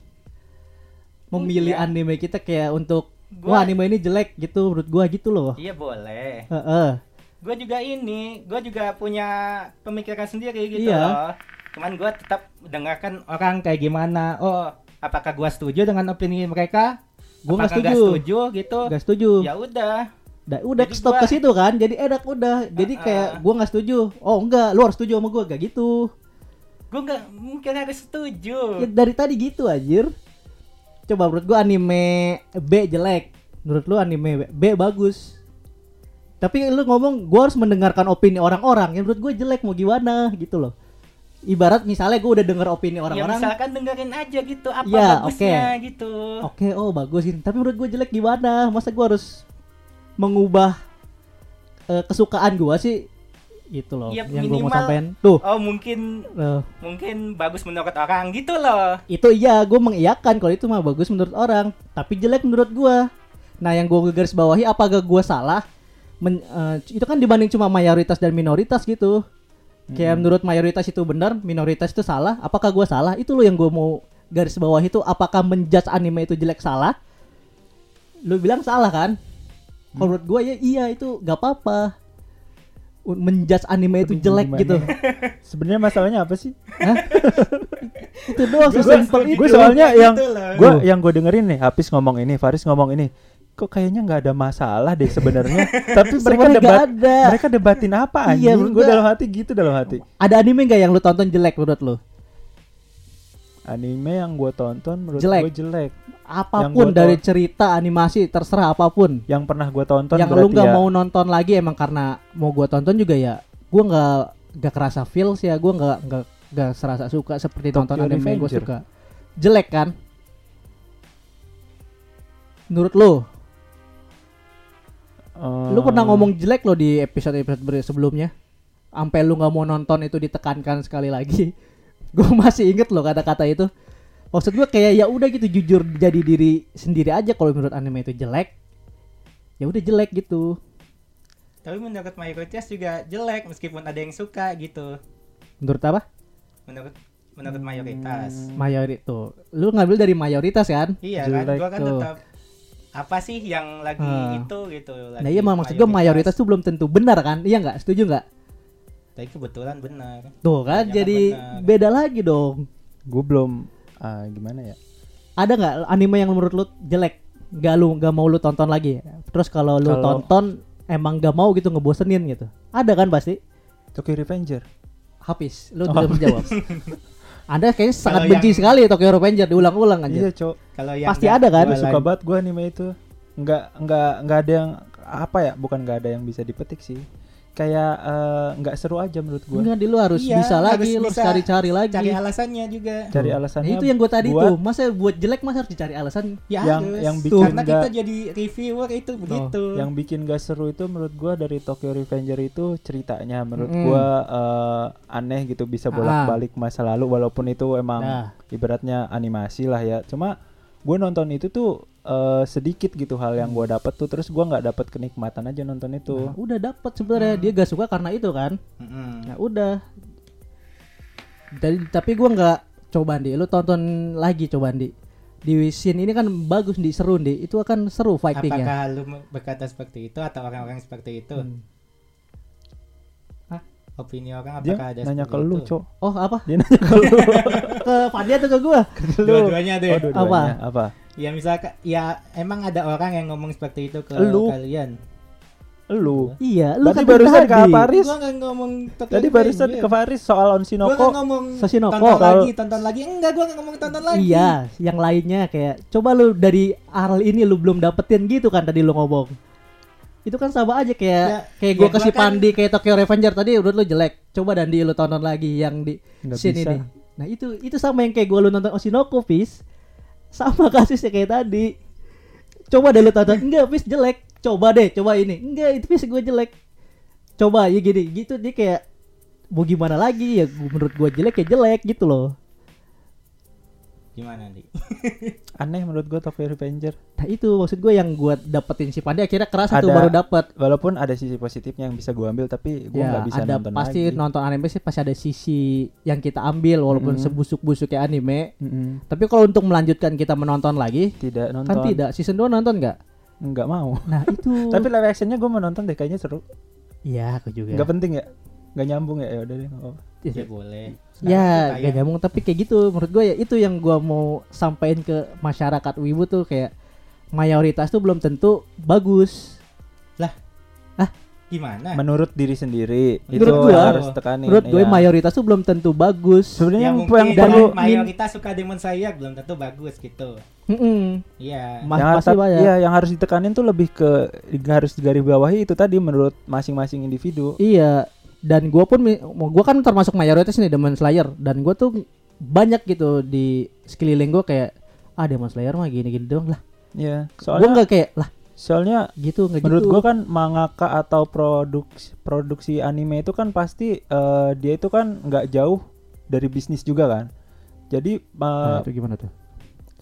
memilih Punya. anime kita kayak untuk Gua- wah anime ini jelek gitu menurut gue gitu loh. Iya boleh. Heeh. Gue juga ini, gue juga punya pemikiran sendiri gitu Iya. loh. Cuman gue tetap dengarkan orang kayak gimana. Oh, apakah gue setuju dengan opini mereka? Gue nggak Apakah nggak setuju. setuju gitu? Nggak setuju. Ya udah. Da- udah Jadi stop gua- ke situ kan jadi enak udah jadi Uh-uh. kayak gua nggak setuju oh enggak lu harus setuju sama gua gak gitu Gue nggak mungkin harus setuju. ya, dari tadi gitu anjir coba menurut gua anime B jelek menurut lu anime B, B bagus tapi lu ngomong gua harus mendengarkan opini orang-orang. Yang menurut gua jelek mau gimana? Gitu loh. Ibarat misalnya gua udah denger opini Ya orang-orang. misalkan dengerin aja gitu apa Ya, bagusnya gitu. oke oh bagus gitu tapi menurut gua jelek gimana? Masa gua harus mengubah eh, kesukaan gua sih? Gitu loh Ya, yang gua mau sampein tuh. Oh mungkin eh, mungkin bagus menurut orang gitu loh. itu iya gue mengiyakan kalau itu mah bagus menurut orang. Tapi jelek menurut gua. Nah yang gue garis bawahi apakah gua salah Men- eh, itu kan dibanding cuma mayoritas dan minoritas gitu. Kayak menurut mayoritas itu benar minoritas itu salah apakah gua salah? Itu loh yang gue mau garis bawah itu apakah menjudge anime itu jelek salah? Lu bilang salah kan? Kalau menurut gua ya iya itu gak apa-apa. Menjudge anime itu Aduh, jelek gimana gitu. sebenarnya masalahnya apa sih? Itu doang gue sesimpel itu soalnya yang Gitu gue yang gue dengerin nih Hafiz ngomong ini Faris ngomong ini kok kayaknya nggak ada masalah deh sebenarnya. Tapi mereka nggak debat ada. mereka debatin apa Iya, anjing? Menurut gue dalam hati gitu dalam hati. Ada anime gak yang lu tonton jelek menurut lu? Anime yang gue tonton menurut Jelek. gue jelek apa pun gua dari cerita animasi terserah apa pun. Yang pernah gue tonton yang lu nggak ya, mau nonton lagi emang karena mau gua tonton juga ya gua nggak nggak kerasa feels ya gua nggak nggak nggak serasa suka seperti Tokyo tonton anime Revenger. suka. Jelek kan? Menurut lu Lu pernah ngomong jelek lo di episode-episode sebelumnya. Sampai lu nggak mau nonton itu ditekankan sekali lagi. gue masih inget loh kata-kata itu. Maksud gue kayak ya udah gitu jujur jadi diri sendiri aja kalau menurut anime itu jelek. Ya udah jelek gitu. Tapi menurut mayoritas juga jelek meskipun ada yang suka gitu. Menurut apa? Menurut menurut mayoritas. Mayoritas tuh. Lu ngambil dari mayoritas kan? Iya kan, Jelek gua kan tetap apa sih yang lagi Ah. itu gitu. Lagi Nah iya maksud gue mayoritas tuh belum tentu benar kan? Iya nggak? Setuju nggak? Tapi kebetulan benar. Tuh kan Banyak jadi benar. beda lagi dong. gue belum ah, gimana ya? Ada nggak anime yang menurut lu jelek? Gak lu gak mau lu tonton lagi. Terus kalau lu Kalau- tonton emang gak mau gitu ngebosenin gitu. Ada kan pasti? Tokyo Revenger. Habis. Lu Oh. menjawab. Anda kayaknya sangat Kalau benci yang- sekali Tokyo Revenger diulang-ulang aja. Iya, Cok. Kalau yang Pasti ada kan? jualan- Suka banget gue anime itu. Nggak nggak nggak ada yang apa ya? Bukan nggak ada yang bisa dipetik sih. Kayak eh, nggak seru aja menurut gue. Enggak, di lu harus Iya, bisa harus lagi, lu harus bisa cari-cari lagi. Cari alasannya juga. Cari Nah, alasannya. itu yang gue tadi buat tuh. Masa buat jelek masa harus dicari alasan? Ya yang- harus. yang bikin karena kita nggak- jadi reviewer itu begitu. Yang bikin gak seru itu menurut gua dari Tokyo Revenger itu ceritanya menurut Mm-mm. gua eh, aneh gitu bisa bolak-balik masa lalu walaupun itu emang Nah. ibaratnya animasi lah ya. Cuma gue nonton itu tuh eh, sedikit gitu hal yang gua dapet tuh terus gua nggak dapet kenikmatan aja nonton itu. Nah, udah dapet sebenarnya dia gak suka karena itu kan. Mm-mm. Nah udah. Dari, tapi gua nggak coba di, lu tonton lagi coba di. Di scene ini kan bagus di seru di, itu akan seru fightingnya. Apakah lu berkata seperti itu atau orang-orang seperti itu? Hmm. Opini orang Dia apakah ada nanya ke lu, itu? Cok. Oh apa? Dia nanya ke lu. Ke Fadli atau ke gua? Dua-duanya deh. Oh, dua-duanya. Apa? Ya misalkan ya emang ada orang yang ngomong seperti itu ke Lu. kalian. Lu. Iya, lu Tadi kan barusan ke. Faris. Gua nggak ngomong Tadi barusan Revenger. ke Faris soal Gua Onshinoko. nggak ngomong Sashinoko. tonton lagi, tonton lagi. Enggak, gua nggak ngomong tonton lagi. Iya, yang lainnya kayak coba lu dari hal ini lu belum dapetin gitu kan tadi lu ngomong. Itu kan sama aja kayak Ya, kayak ya gua gua kasih kan- Pandi kayak Tokyo Revenger tadi udah lu jelek. Coba dan lu tonton lagi yang di Nggak scene bisa. ini. Nah, itu itu sama yang kayak gua lu nonton Oshinoko, Fis. Sama kasusnya kayak tadi. Coba deh lu tonton. Enggak, Fis jelek. Coba deh, coba ini. Enggak, itu Fis gue jelek. Coba ya gini, gitu dia kayak mau gimana lagi ya menurut gua jelek ya jelek gitu loh. Gimana, Di? Aneh menurut gua Tokyo Revenger. Nah itu maksud gue yang gue dapetin si Pandi akhirnya kerasa tuh Ada- baru dapet. Walaupun ada sisi positifnya yang bisa gua ambil tapi gua Ya nggak bisa ada nonton pasti lagi. nonton anime sih pasti ada sisi yang kita ambil walaupun Mm-mm. sebusuk-busuk kayak anime. Mm-mm. Tapi kalau untuk melanjutkan kita menonton lagi Tidak nonton. kan tidak season 2 nonton nggak? Nggak mau. Nah itu. Tapi live actionnya gue mau nonton deh kayaknya seru. Iya aku juga. Nggak penting ya? Nggak nyambung ya? Ya udah deh. nggak apa-apa. Ya boleh. Ya Sekarang gak kita nyambung tapi kayak gitu menurut gue ya itu yang gue mau sampaikan ke masyarakat wibu tuh kayak mayoritas tuh belum tentu bagus. Gimana? Menurut diri sendiri itu Menurut gua- harus tekanin. Menurut gue iya. mayoritas tuh belum tentu bagus. Sebenarnya Ya yang, mungkin yang dan- perlu min- mayoritas suka Demon Slayer belum tentu bagus gitu. Iya. Mas yang pasti harus- banyak. Iya, yang harus ditekanin tuh lebih ke harus digarisbawahi itu tadi menurut masing-masing individu. Iya, dan gue pun gue kan termasuk mayoritas nih Demon Slayer dan gue tuh banyak gitu di sekeliling gue kayak ah Demon Slayer mah gini-gini doang lah. Iya, Gue soalnya nggak kayak lah soalnya gitu nggak menurut gitu. gua kan mangaka atau produksi produksi anime itu kan pasti eh, dia itu kan nggak jauh dari bisnis juga kan. Jadi Nah, eh, itu gimana tuh?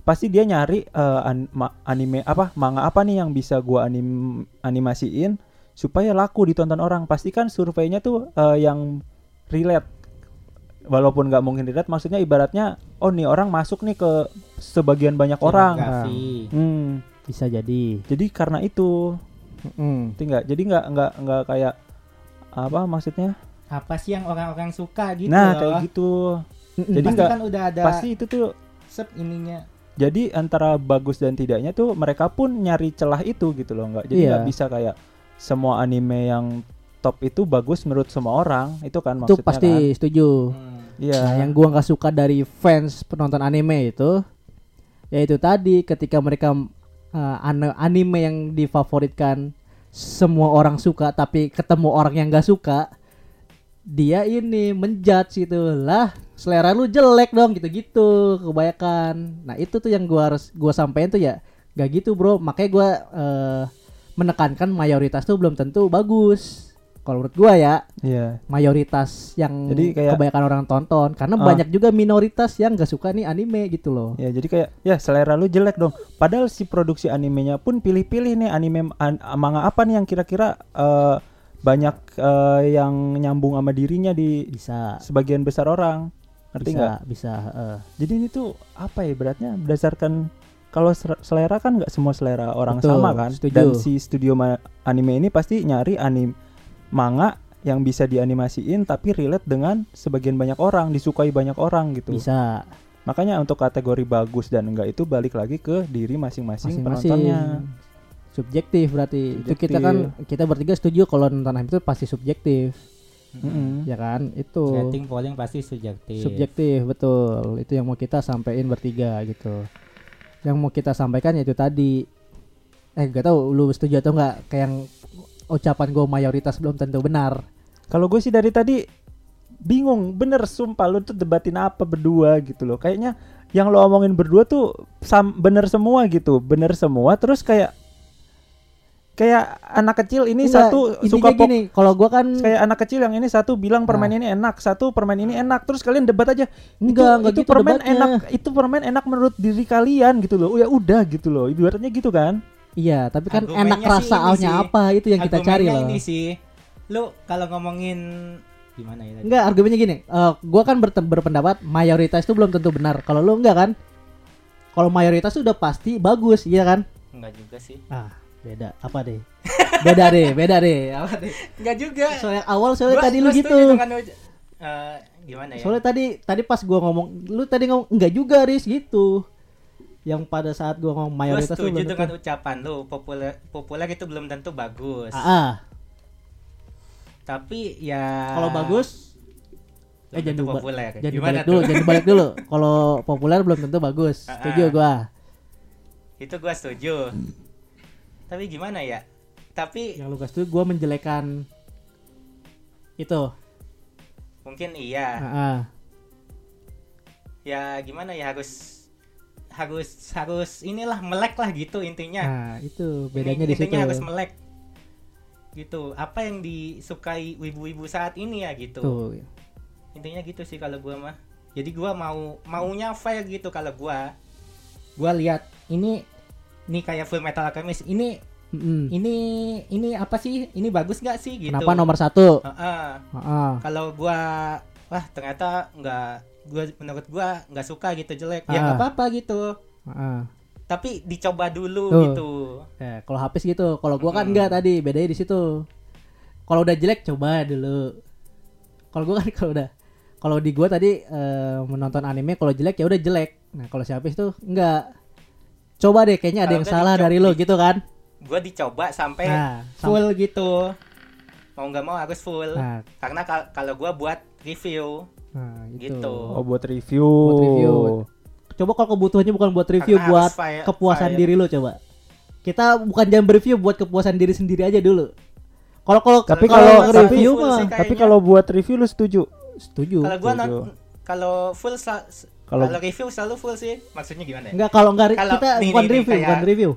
pasti dia nyari eh, an- anime apa manga apa nih yang bisa gua anim animasiin supaya laku ditonton orang pasti kan surveinya tuh eh, yang relate walaupun nggak mungkin relate maksudnya ibaratnya oh nih orang masuk nih ke sebagian banyak orang Demografi. hmm, Bisa jadi. jadi karena itu Mm. ngerti nggak jadi nggak nggak nggak kayak apa maksudnya Apa sih yang orang-orang suka gitu nah loh. kayak gitu Mm-mm. Jadi Pasti nggak- kan udah ada pasti itu tuh sub ininya. jadi antara bagus dan tidaknya tuh mereka pun nyari celah itu gitu loh nggak jadi Iya. nggak bisa kayak semua anime yang top itu bagus menurut semua orang. Itu kan itu maksudnya pasti kan? setuju. Hmm. iya. Nah, yang gua nggak suka dari fans penonton anime itu yaitu tadi ketika mereka uh, anime yang difavoritkan semua orang suka tapi ketemu orang yang nggak suka dia ini menjudge gitu lah selera lu jelek dong gitu-gitu kebanyakan. Nah itu tuh yang gua harus gua sampein tuh ya gak gitu bro. Makanya gua eh, menekankan mayoritas tuh belum tentu bagus. Kalau menurut gua ya, Iya. mayoritas yang Jadi kayak- kebanyakan orang tonton karena Ah. banyak juga minoritas yang gak suka nih anime gitu loh. Ya jadi kayak ya selera lu jelek dong. Padahal si produksi animenya pun pilih-pilih nih anime an- manga apa nih yang kira-kira eh, banyak eh, yang nyambung sama dirinya di Bisa sebagian besar orang. Ngerti bisa nggak? bisa eh. Jadi ini tuh apa ya beratnya berdasarkan kalau selera kan nggak semua selera orang Betul, sama kan. setuju. Dan si studio anime ini pasti nyari anim manga yang bisa dianimasiin tapi relate dengan sebagian banyak orang, disukai banyak orang gitu. bisa Makanya untuk kategori bagus dan enggak itu balik lagi ke diri masing-masing penontonnya. subjektif berarti itu kita Subjektif. kan kita bertiga setuju kalau nonton anime itu pasti subjektif Mm-mm. ya kan itu Rating polling pasti subjektif. subjektif betul itu yang mau kita sampaikan bertiga gitu yang mau kita sampaikan yaitu tadi eh gak tahu lu setuju atau enggak kayak yang ucapan gue mayoritas belum tentu benar Kalau gue sih dari tadi bingung, bener sumpah lu tuh debatin apa berdua gitu loh. Kayaknya yang lo omongin berdua tuh sam bener semua gitu, bener semua. Terus kayak kayak anak kecil ini Enggak, satu suka pok gini kalau gua kan kayak anak kecil yang ini satu bilang permen Nah. ini enak, satu permen ini enak. Terus kalian debat aja. enggak enggak itu gitu permen debatnya. enak, itu permen enak menurut diri kalian gitu loh. Oh, ya udah gitu loh. Ibaratnya gitu kan. iya tapi kan Argumennya enak sih rasa ini awalnya sih. apa itu yang kita cari loh ini sih. Lu kalau ngomongin gimana ya tadi? enggak argumennya gini eh gua kan berpendapat mayoritas itu belum tentu benar kalau lu enggak kan kalau mayoritas itu udah pasti bagus iya kan Enggak juga sih. ah beda apa deh beda deh beda deh apa deh Enggak juga. soalnya awal soalnya Gua- tadi lu gua gitu eh, gimana ya? soalnya tadi tadi pas gua ngomong lu tadi ngomong enggak juga Riz gitu yang pada saat gua ngomong mayoritas tuh setuju dengan tentu ucapan lu populer populer itu belum tentu bagus. ah, ah. Tapi ya kalau bagus belum eh, jangan populer. jangan Gimana dibalik dulu jangan dibalik dulu kalau populer belum tentu bagus Ah, setuju ah. gua Itu gua setuju. Tapi gimana ya? Tapi yang lu kasih tuh gua menjelekan itu mungkin iya. ah, ah. Ya gimana ya harus harus harus inilah melek lah gitu intinya. nah itu Ini bedanya di situ intinya harus melek. Gitu. Apa yang disukai ibu-ibu saat ini ya gitu. tuh Intinya gitu sih kalau gua mah. Jadi gua mau maunya fair gitu kalau gua. Gua lihat ini ini kayak Full Metal Alchemist. Ini Mm-mm. ini ini apa sih? Ini bagus nggak sih gitu. kenapa nomor satu Heeh. Ah, ah. Kalau gua wah ternyata nggak gua menurut gua nggak suka gitu jelek. Ya Ah. nggak apa-apa gitu. Ah, ah. Tapi dicoba dulu Tuh. gitu. Ya, kalau habis gitu. Kalau gua kan Mm-mm. enggak tadi, bedanya di situ. Kalau udah jelek coba dulu. Kalau gua kan kalau udah kalau di gua tadi eh, menonton anime kalau jelek ya udah jelek. Nah, kalau si Hafiz tuh enggak. Coba deh kayaknya ada yang salah dari lo gitu kan. Gua dicoba sampai Nah, sam- full gitu. Mau nggak mau harus full. Nah, Karena kal- kalau gua buat review nah gitu. Gitu. Oh buat review. Buat review. Coba kalau kebutuhannya bukan buat review Karena buat fire- kepuasan fire. diri lo coba. Kita bukan jam review buat kepuasan diri sendiri aja dulu. Kalau kalau Tapi kalau review mah Tapi kalau buat review lu setuju? setuju. kalau non- kalau full Kalau- review selalu full sih. Maksudnya gimana ya? Enggak kalau enggak Kalau kita nih, bukan nih, review, kayak- bukan review.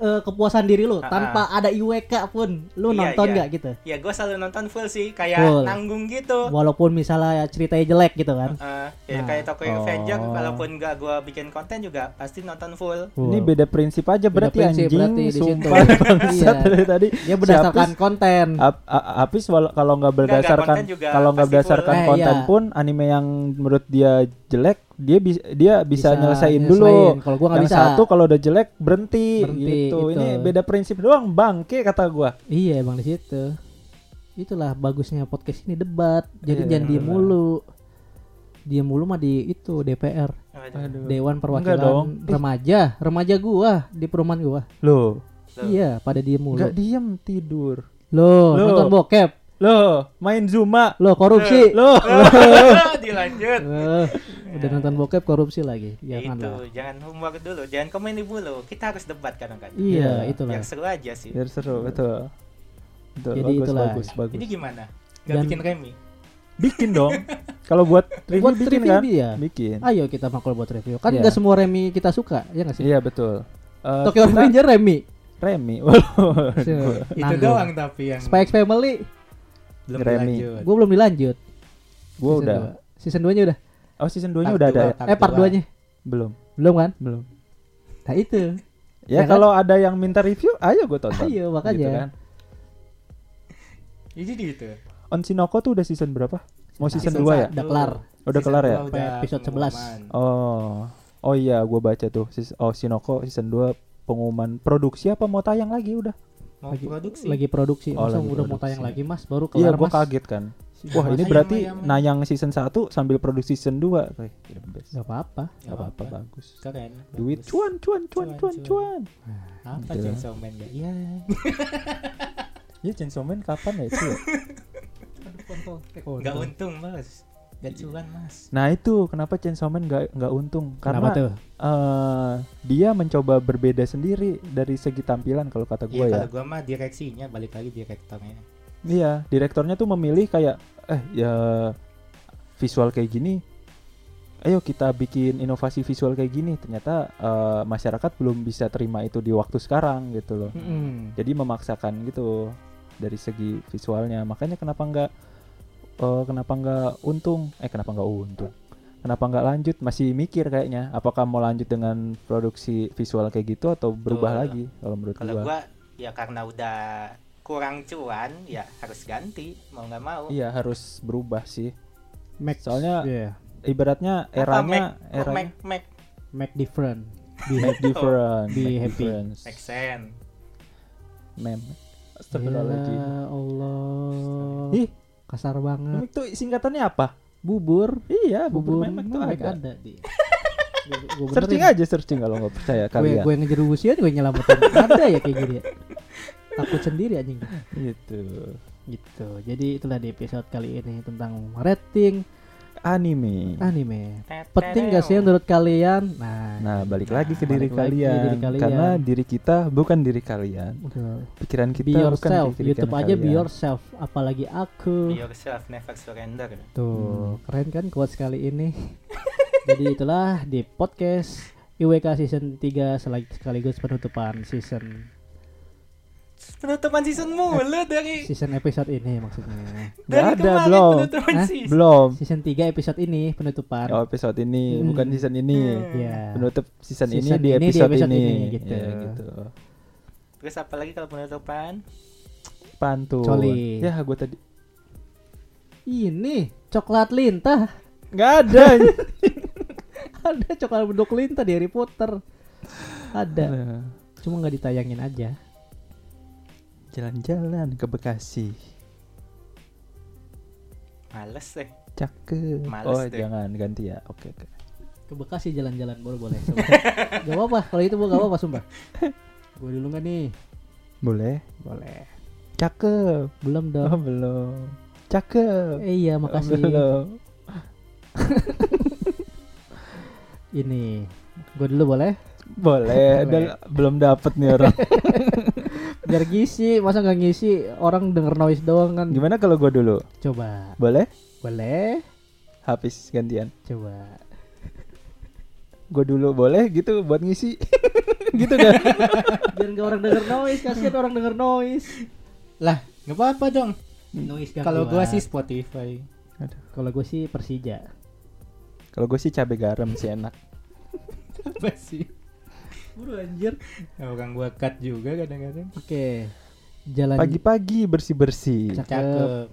Eh, kepuasan diri lu Ah, tanpa ada IWK pun lu Iya, nonton iya. nggak gitu. Ya gua selalu nonton full sih kayak Full. nanggung gitu. Walaupun misalnya ceritanya jelek gitu kan. Eh, ya Nah. kayak Tokyo Oh. Avenger kalaupun nggak gua bikin konten juga pasti nonton full. Ini beda prinsip aja Beda berarti prinsip anjing. berarti di situ. Iya. dari tadi. Dia berdasarkan Si konten. Wal- kalau nggak berdasarkan konten juga kalau nggak berdasarkan full. Eh, konten iya. pun anime yang menurut dia jelek dia bisa dia bisa, Bisa nyelesain dulu. Kalau gua nggak bisa. satu kalau udah jelek berhenti, Berhenti, gitu. gitu. Ini beda prinsip doang bangke kata gua. Iya, Bang di situ. Itulah bagusnya podcast ini debat. Jadi Iya, jangan diem mulu. Diem mulu mah di itu DPR, Aduh. Dewan Perwakilan dong. Remaja, remaja gua di perumahan gua. Loh, Loh. Iya, pada diem mulu. nggak diem tidur. Loh, Loh. nonton bokep. Loh, main Zuma. Loh, korupsi. Loh. Dilanjut. Eh, udah nonton bokep korupsi lagi. Ya Jangan itu, lah. jangan humor dulu, jangan komedi dulu. Kita harus debat kadang-kadang. Iya, Iya, itulah. Biar seru aja sih. Biar seru, betul. Betul, Jadi bagus, itulah. bagus, bagus. Ini gimana? Gak Dan- bikin remi? Bikin dong. Kalau buat review Buat bikin review kan? dia. Bikin. Ayo kita makul buat review. Kan nggak semua Remi kita suka, ya nggak sih? Iya betul. Eh, Tokyo kita- Revenger Remi. Remy. Itu doang tapi yang X Family belum Remy. dilanjut. gue belum dilanjut. Gua Season udah. dua. Season 2 nya udah. Oh season 2 nya Part udah ada dua, ya? part eh part dua. 2 nya Belum, belum kan? belum. Nah itu. Ya Ya kan? kalau ada yang minta review, ayo gue tonton. Ayo, makanya. Gitu kan. Jadi gitu. Onshinoko tuh udah season berapa? Mau season, Season 2 ya? Udah kelar. Udah kelar ya? udah Episode 11. pengumuman. Oh. Oh iya, gue baca tuh. Oh, Shinoko season 2 pengumuman produksi apa mau tayang lagi udah? Mau Lagi produksi. Lagi produksi. Oh, Masa lagi udah mau tayang lagi Mas? Baru Iya, kelar gue Mas. kaget kan. Wah, ini berarti ayo. nayang season 1 sambil produksi season 2. Wih, the best. Gak apa-apa. Gak apa-apa, bagus. Keren. Duit bagus. cuan cuan cuan Cuan, cuan cuan. cuan. Apa Gitu. Chainsaw Man gak? Iya. Ya Chainsaw Man kapan ya itu? ya? Gak untung mas. Gak cuan mas. Nah itu kenapa Chainsaw Man gak, nggak untung Kenapa karena tuh? eh, dia mencoba berbeda sendiri dari segi tampilan kalau kata gue Iya ya. kalau gua mah direksinya balik lagi direktornya. Iya, direktornya tuh memilih kayak eh ya visual kayak gini. Ayo kita bikin inovasi visual kayak gini. Ternyata eh, masyarakat belum bisa terima itu di waktu sekarang gitu loh. Jadi memaksakan gitu dari segi visualnya. Makanya kenapa nggak eh, kenapa nggak untung? Eh kenapa nggak untung? Kenapa nggak lanjut? Masih mikir kayaknya. Apakah mau lanjut dengan produksi visual kayak gitu atau berubah Betul. lagi? Kalau menurut Kalau gua. gua ya karena udah kurang cuan ya harus ganti mau nggak mau. Iya harus berubah sih. Make Soalnya yeah. ibaratnya Apa, eranya Mac? Oh, eranya Mac, Mac, make different. Be make happy. different, Be make happy. difference. Make sense. Mem. Astagfirullahaladzim. Ya Allah. Ih, Kasar banget. itu singkatannya apa? Bubur. Iya, bubur, Bubur memek tuh memek ada. ada di. Gue Searching aja searching kalau nggak percaya Gue kalian. gue ngejerumusin gue nyelamatin. ada ya kayak gini ya. Takut sendiri anjing. Gitu. Gitu. Jadi itulah di episode kali ini tentang rating Anime. anime. Penting gak sih menurut kalian? Nah, Nah, balik Nah, lagi ke diri balik lagi kalian. diri kalian. Karena diri kita bukan diri kalian. betul. Pikiran kita be bukan yourself. pikiran YouTube aja be yourself. Apalagi aku. Be yourself, never surrender. Tuh, keren kan quotes kali ini. Jadi itulah di podcast IWK season 3 selag- sekaligus penutupan season Penutupan season mulu dari season episode ini maksudnya. Dari ada kemarin belum. penutupan Hah? season. Belum. Season 3 episode ini penutupan. Oh, episode ini Hmm. bukan season ini. Hmm. Ya. Penutup season, ini Season di ini di episode, episode ini. ini, gitu. Ya, gitu. Terus apa lagi kalau penutupan? Pantun. Coli. Ya, gue tadi Ini coklat lintah. nggak ada. Ada coklat bentuk lintah di Harry Potter. Ada. Nah, Cuma nggak ditayangin aja. Jalan-jalan ke Bekasi. Males deh. Cakep. Males oh, deh. jangan ganti ya. Oke, oke. Ke Bekasi jalan-jalan boleh boleh. Gak apa-apa. Kalau itu gua gak apa-apa sumpah. Gue dulu nggak nih? Boleh. Boleh. Cakep. Belum Oh, dong. belum. Cakep. Eh, iya makasih. Belum. Ini gue dulu boleh? Boleh. Boleh. Belum dapet nih orang. Biar ngisi, masa nggak ngisi orang denger noise doang kan? Gimana kalau gue dulu? Coba, Boleh? boleh? Habis gantian. Coba. Gue dulu boleh gitu buat ngisi. gitu kan. Biar nggak orang denger noise, kasihan orang denger noise. Lah, nggak apa-apa dong. Noise gak Kalau gua kuat. sih Spotify. kalau gue sih Persija. Kalau gue sih cabai garam sih enak. Apa sih? Buru anjir. Orang gua cut juga kadang-kadang. Oke. Jalan Pagi-pagi bersih-bersih. Cakep. Cakep.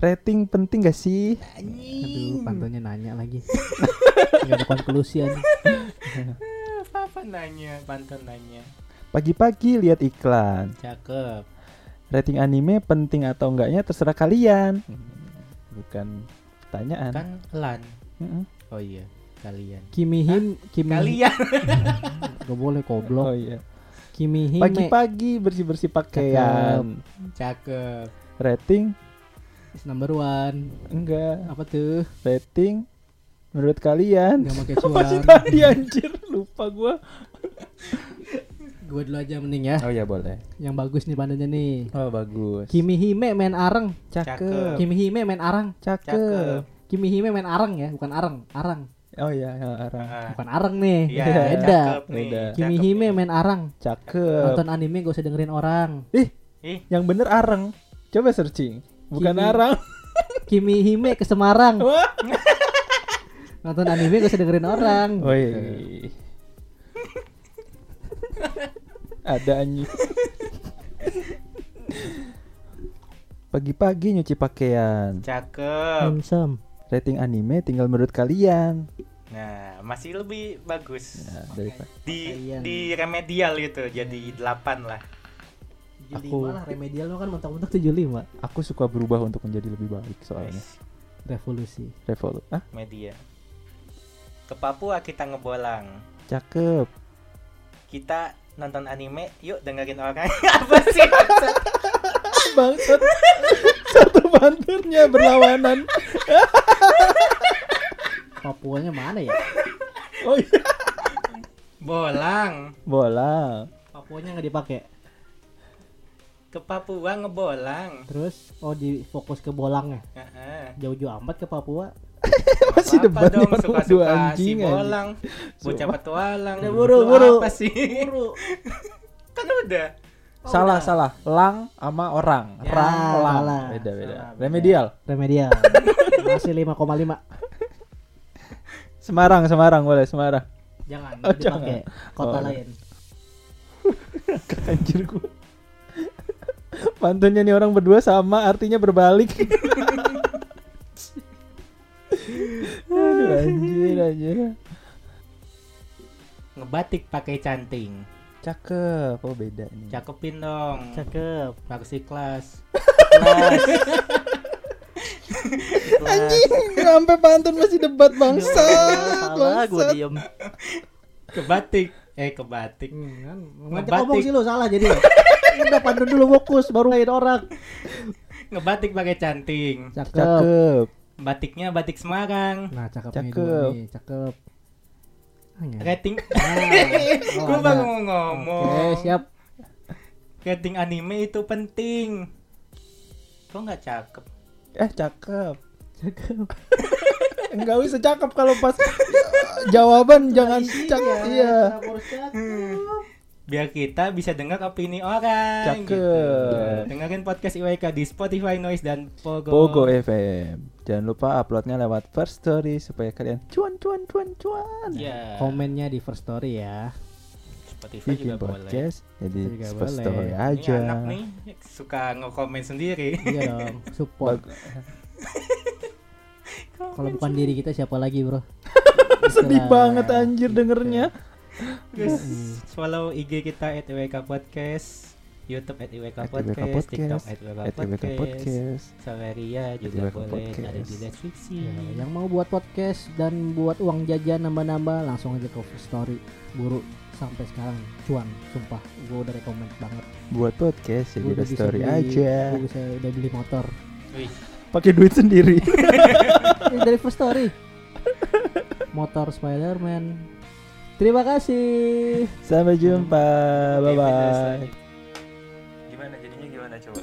Rating penting gak sih? Aduh, pantunnya nanya lagi. Gak ada konklusi aja. Apa nanya, pantun nanya. Pagi-pagi lihat iklan. Cakep. Rating anime penting atau enggaknya terserah kalian. Bukan pertanyaan. Kan lan. Mm-mm. Oh iya, kalian. Kimihim, Kimi. Kalian. Gak boleh Oh goblok. iya. Kimihime. Pagi-pagi bersih-bersih pakaian. Cakep. Rating is number one. enggak. Apa tuh? Rating menurut kalian? Gak pakai Apa sih cuan. tadi anjir? Lupa gua. Gue dulu aja mending ya. Oh iya boleh. Yang bagus nih pandannya nih. Oh bagus. Kimihime main arang. Cakep. Cakep. Kimihime main arang. Cakep. Cakep. Kimihime main arang ya, bukan arang, arang. Oh iya, ya, arang. Ah, Bukan arang nih. Iya, Beda. Beda. Kimi cakep Hime nih. main arang. Cakep. Nonton anime gak usah dengerin orang. Ih, Yang bener arang. Coba searching. Bukan Kimi. arang. Kimi Hime ke Semarang. Nonton anime gak usah dengerin orang. Woi. Ada anjing. Pagi-pagi nyuci pakaian. cakep. Handsome. Rating anime tinggal menurut kalian. Nah, masih lebih bagus. Ya, daripada Di Pakaian. di remedial gitu, jadi 8 lah. 75 Aku- lah remedial lo kan mentok-mentok 75. aku suka berubah untuk menjadi lebih baik soalnya. Wes, Revolusi. Revolu. Ah, media. Ke Papua kita ngebolang. cakep. Kita nonton anime, yuk dengerin orang. Apa sih? Bangsat. Satu banturnya berlawanan. Papuanya mana ya? Oh iya. Bolang. Bola. Papuanya nggak dipakai. Ke Papua ngebolang. Terus oh di fokus ke bolangnya. Heeh. Jauh-jauh amat ke Papua. Masih Apa debat dong berdua si anjing aja. bolang. Bocah petualang. Udah, buru, buru. Apa sih? Buru. kan udah. salah, salah. Lang sama orang. Ya, Rang, lang. salah. Beda, beda. Salah. Remedial. Remedial. Masih 5,5. Semarang, Semarang boleh, Semarang. Jangan Oh, dipakai. Kota Oh. lain. Anjir gua. Pantunnya nih orang berdua sama artinya berbalik. Aduh anjir anjir. Ngebatik pakai canting. Cakep. Oh beda nih. Cakepin dong. Cakep. Bagus ikhlas. Anjing, sampai pantun masih debat bangsa. Salah gue diem. Kebatik. Eh kebatik. Hmm, kan. Ngajak Ngebatik. ngomong sih lu salah jadi. Udah pantun dulu fokus baru lain orang. Ngebatik pakai canting. Cakep. Cakep. Batiknya batik Semarang. Nah, cakep, nih Cakep. dua nih, cakep. Ah, ya. Rating. Oh, Gue baru mau ngomong. Oke, siap. Rating anime itu penting. Kok nggak cakep? Eh cakep. Cakep. Enggak usah cakep kalau pas jawaban jangan cakep. Iya. Kenapa harus cakep? Biar kita bisa dengar opini orang. Cakep. gitu. Dengerin podcast IWK di Spotify, Noise dan Pogo. Pogo FM. Jangan lupa uploadnya lewat First Story supaya kalian cuan cuan cuan cuan. Iya. Komennya di first story ya. Spotify Bikin juga boleh. podcast jadi Juga boleh. Story Ini aja. anak nih suka nge-komen sendiri. Iya dong, support. Kalau bukan diri kita siapa lagi, Bro? Sedih banget anjir dengernya. Guys, follow IG kita @iwk podcast, YouTube At IWK podcast, TikTok Podcast, @iwk At IWK podcast, Podcast. Saweria juga IWK boleh ada di Podcast. deskripsi. Ya, yang mau buat podcast dan buat uang jajan nambah-nambah langsung aja ke story. Buru sampai sekarang cuan, sumpah. Gue udah rekomend banget. Buat podcast jadi udah Story beli- aja. Gua bisa udah beli motor. Wih, Pakai duit sendiri. Ini dari first story. Motor Spider-Man. Terima kasih. Sampai jumpa. Bye bye. Gimana jadinya gimana coba?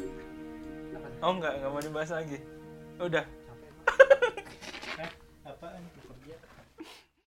Oh enggak, enggak mau dibahas lagi. Udah.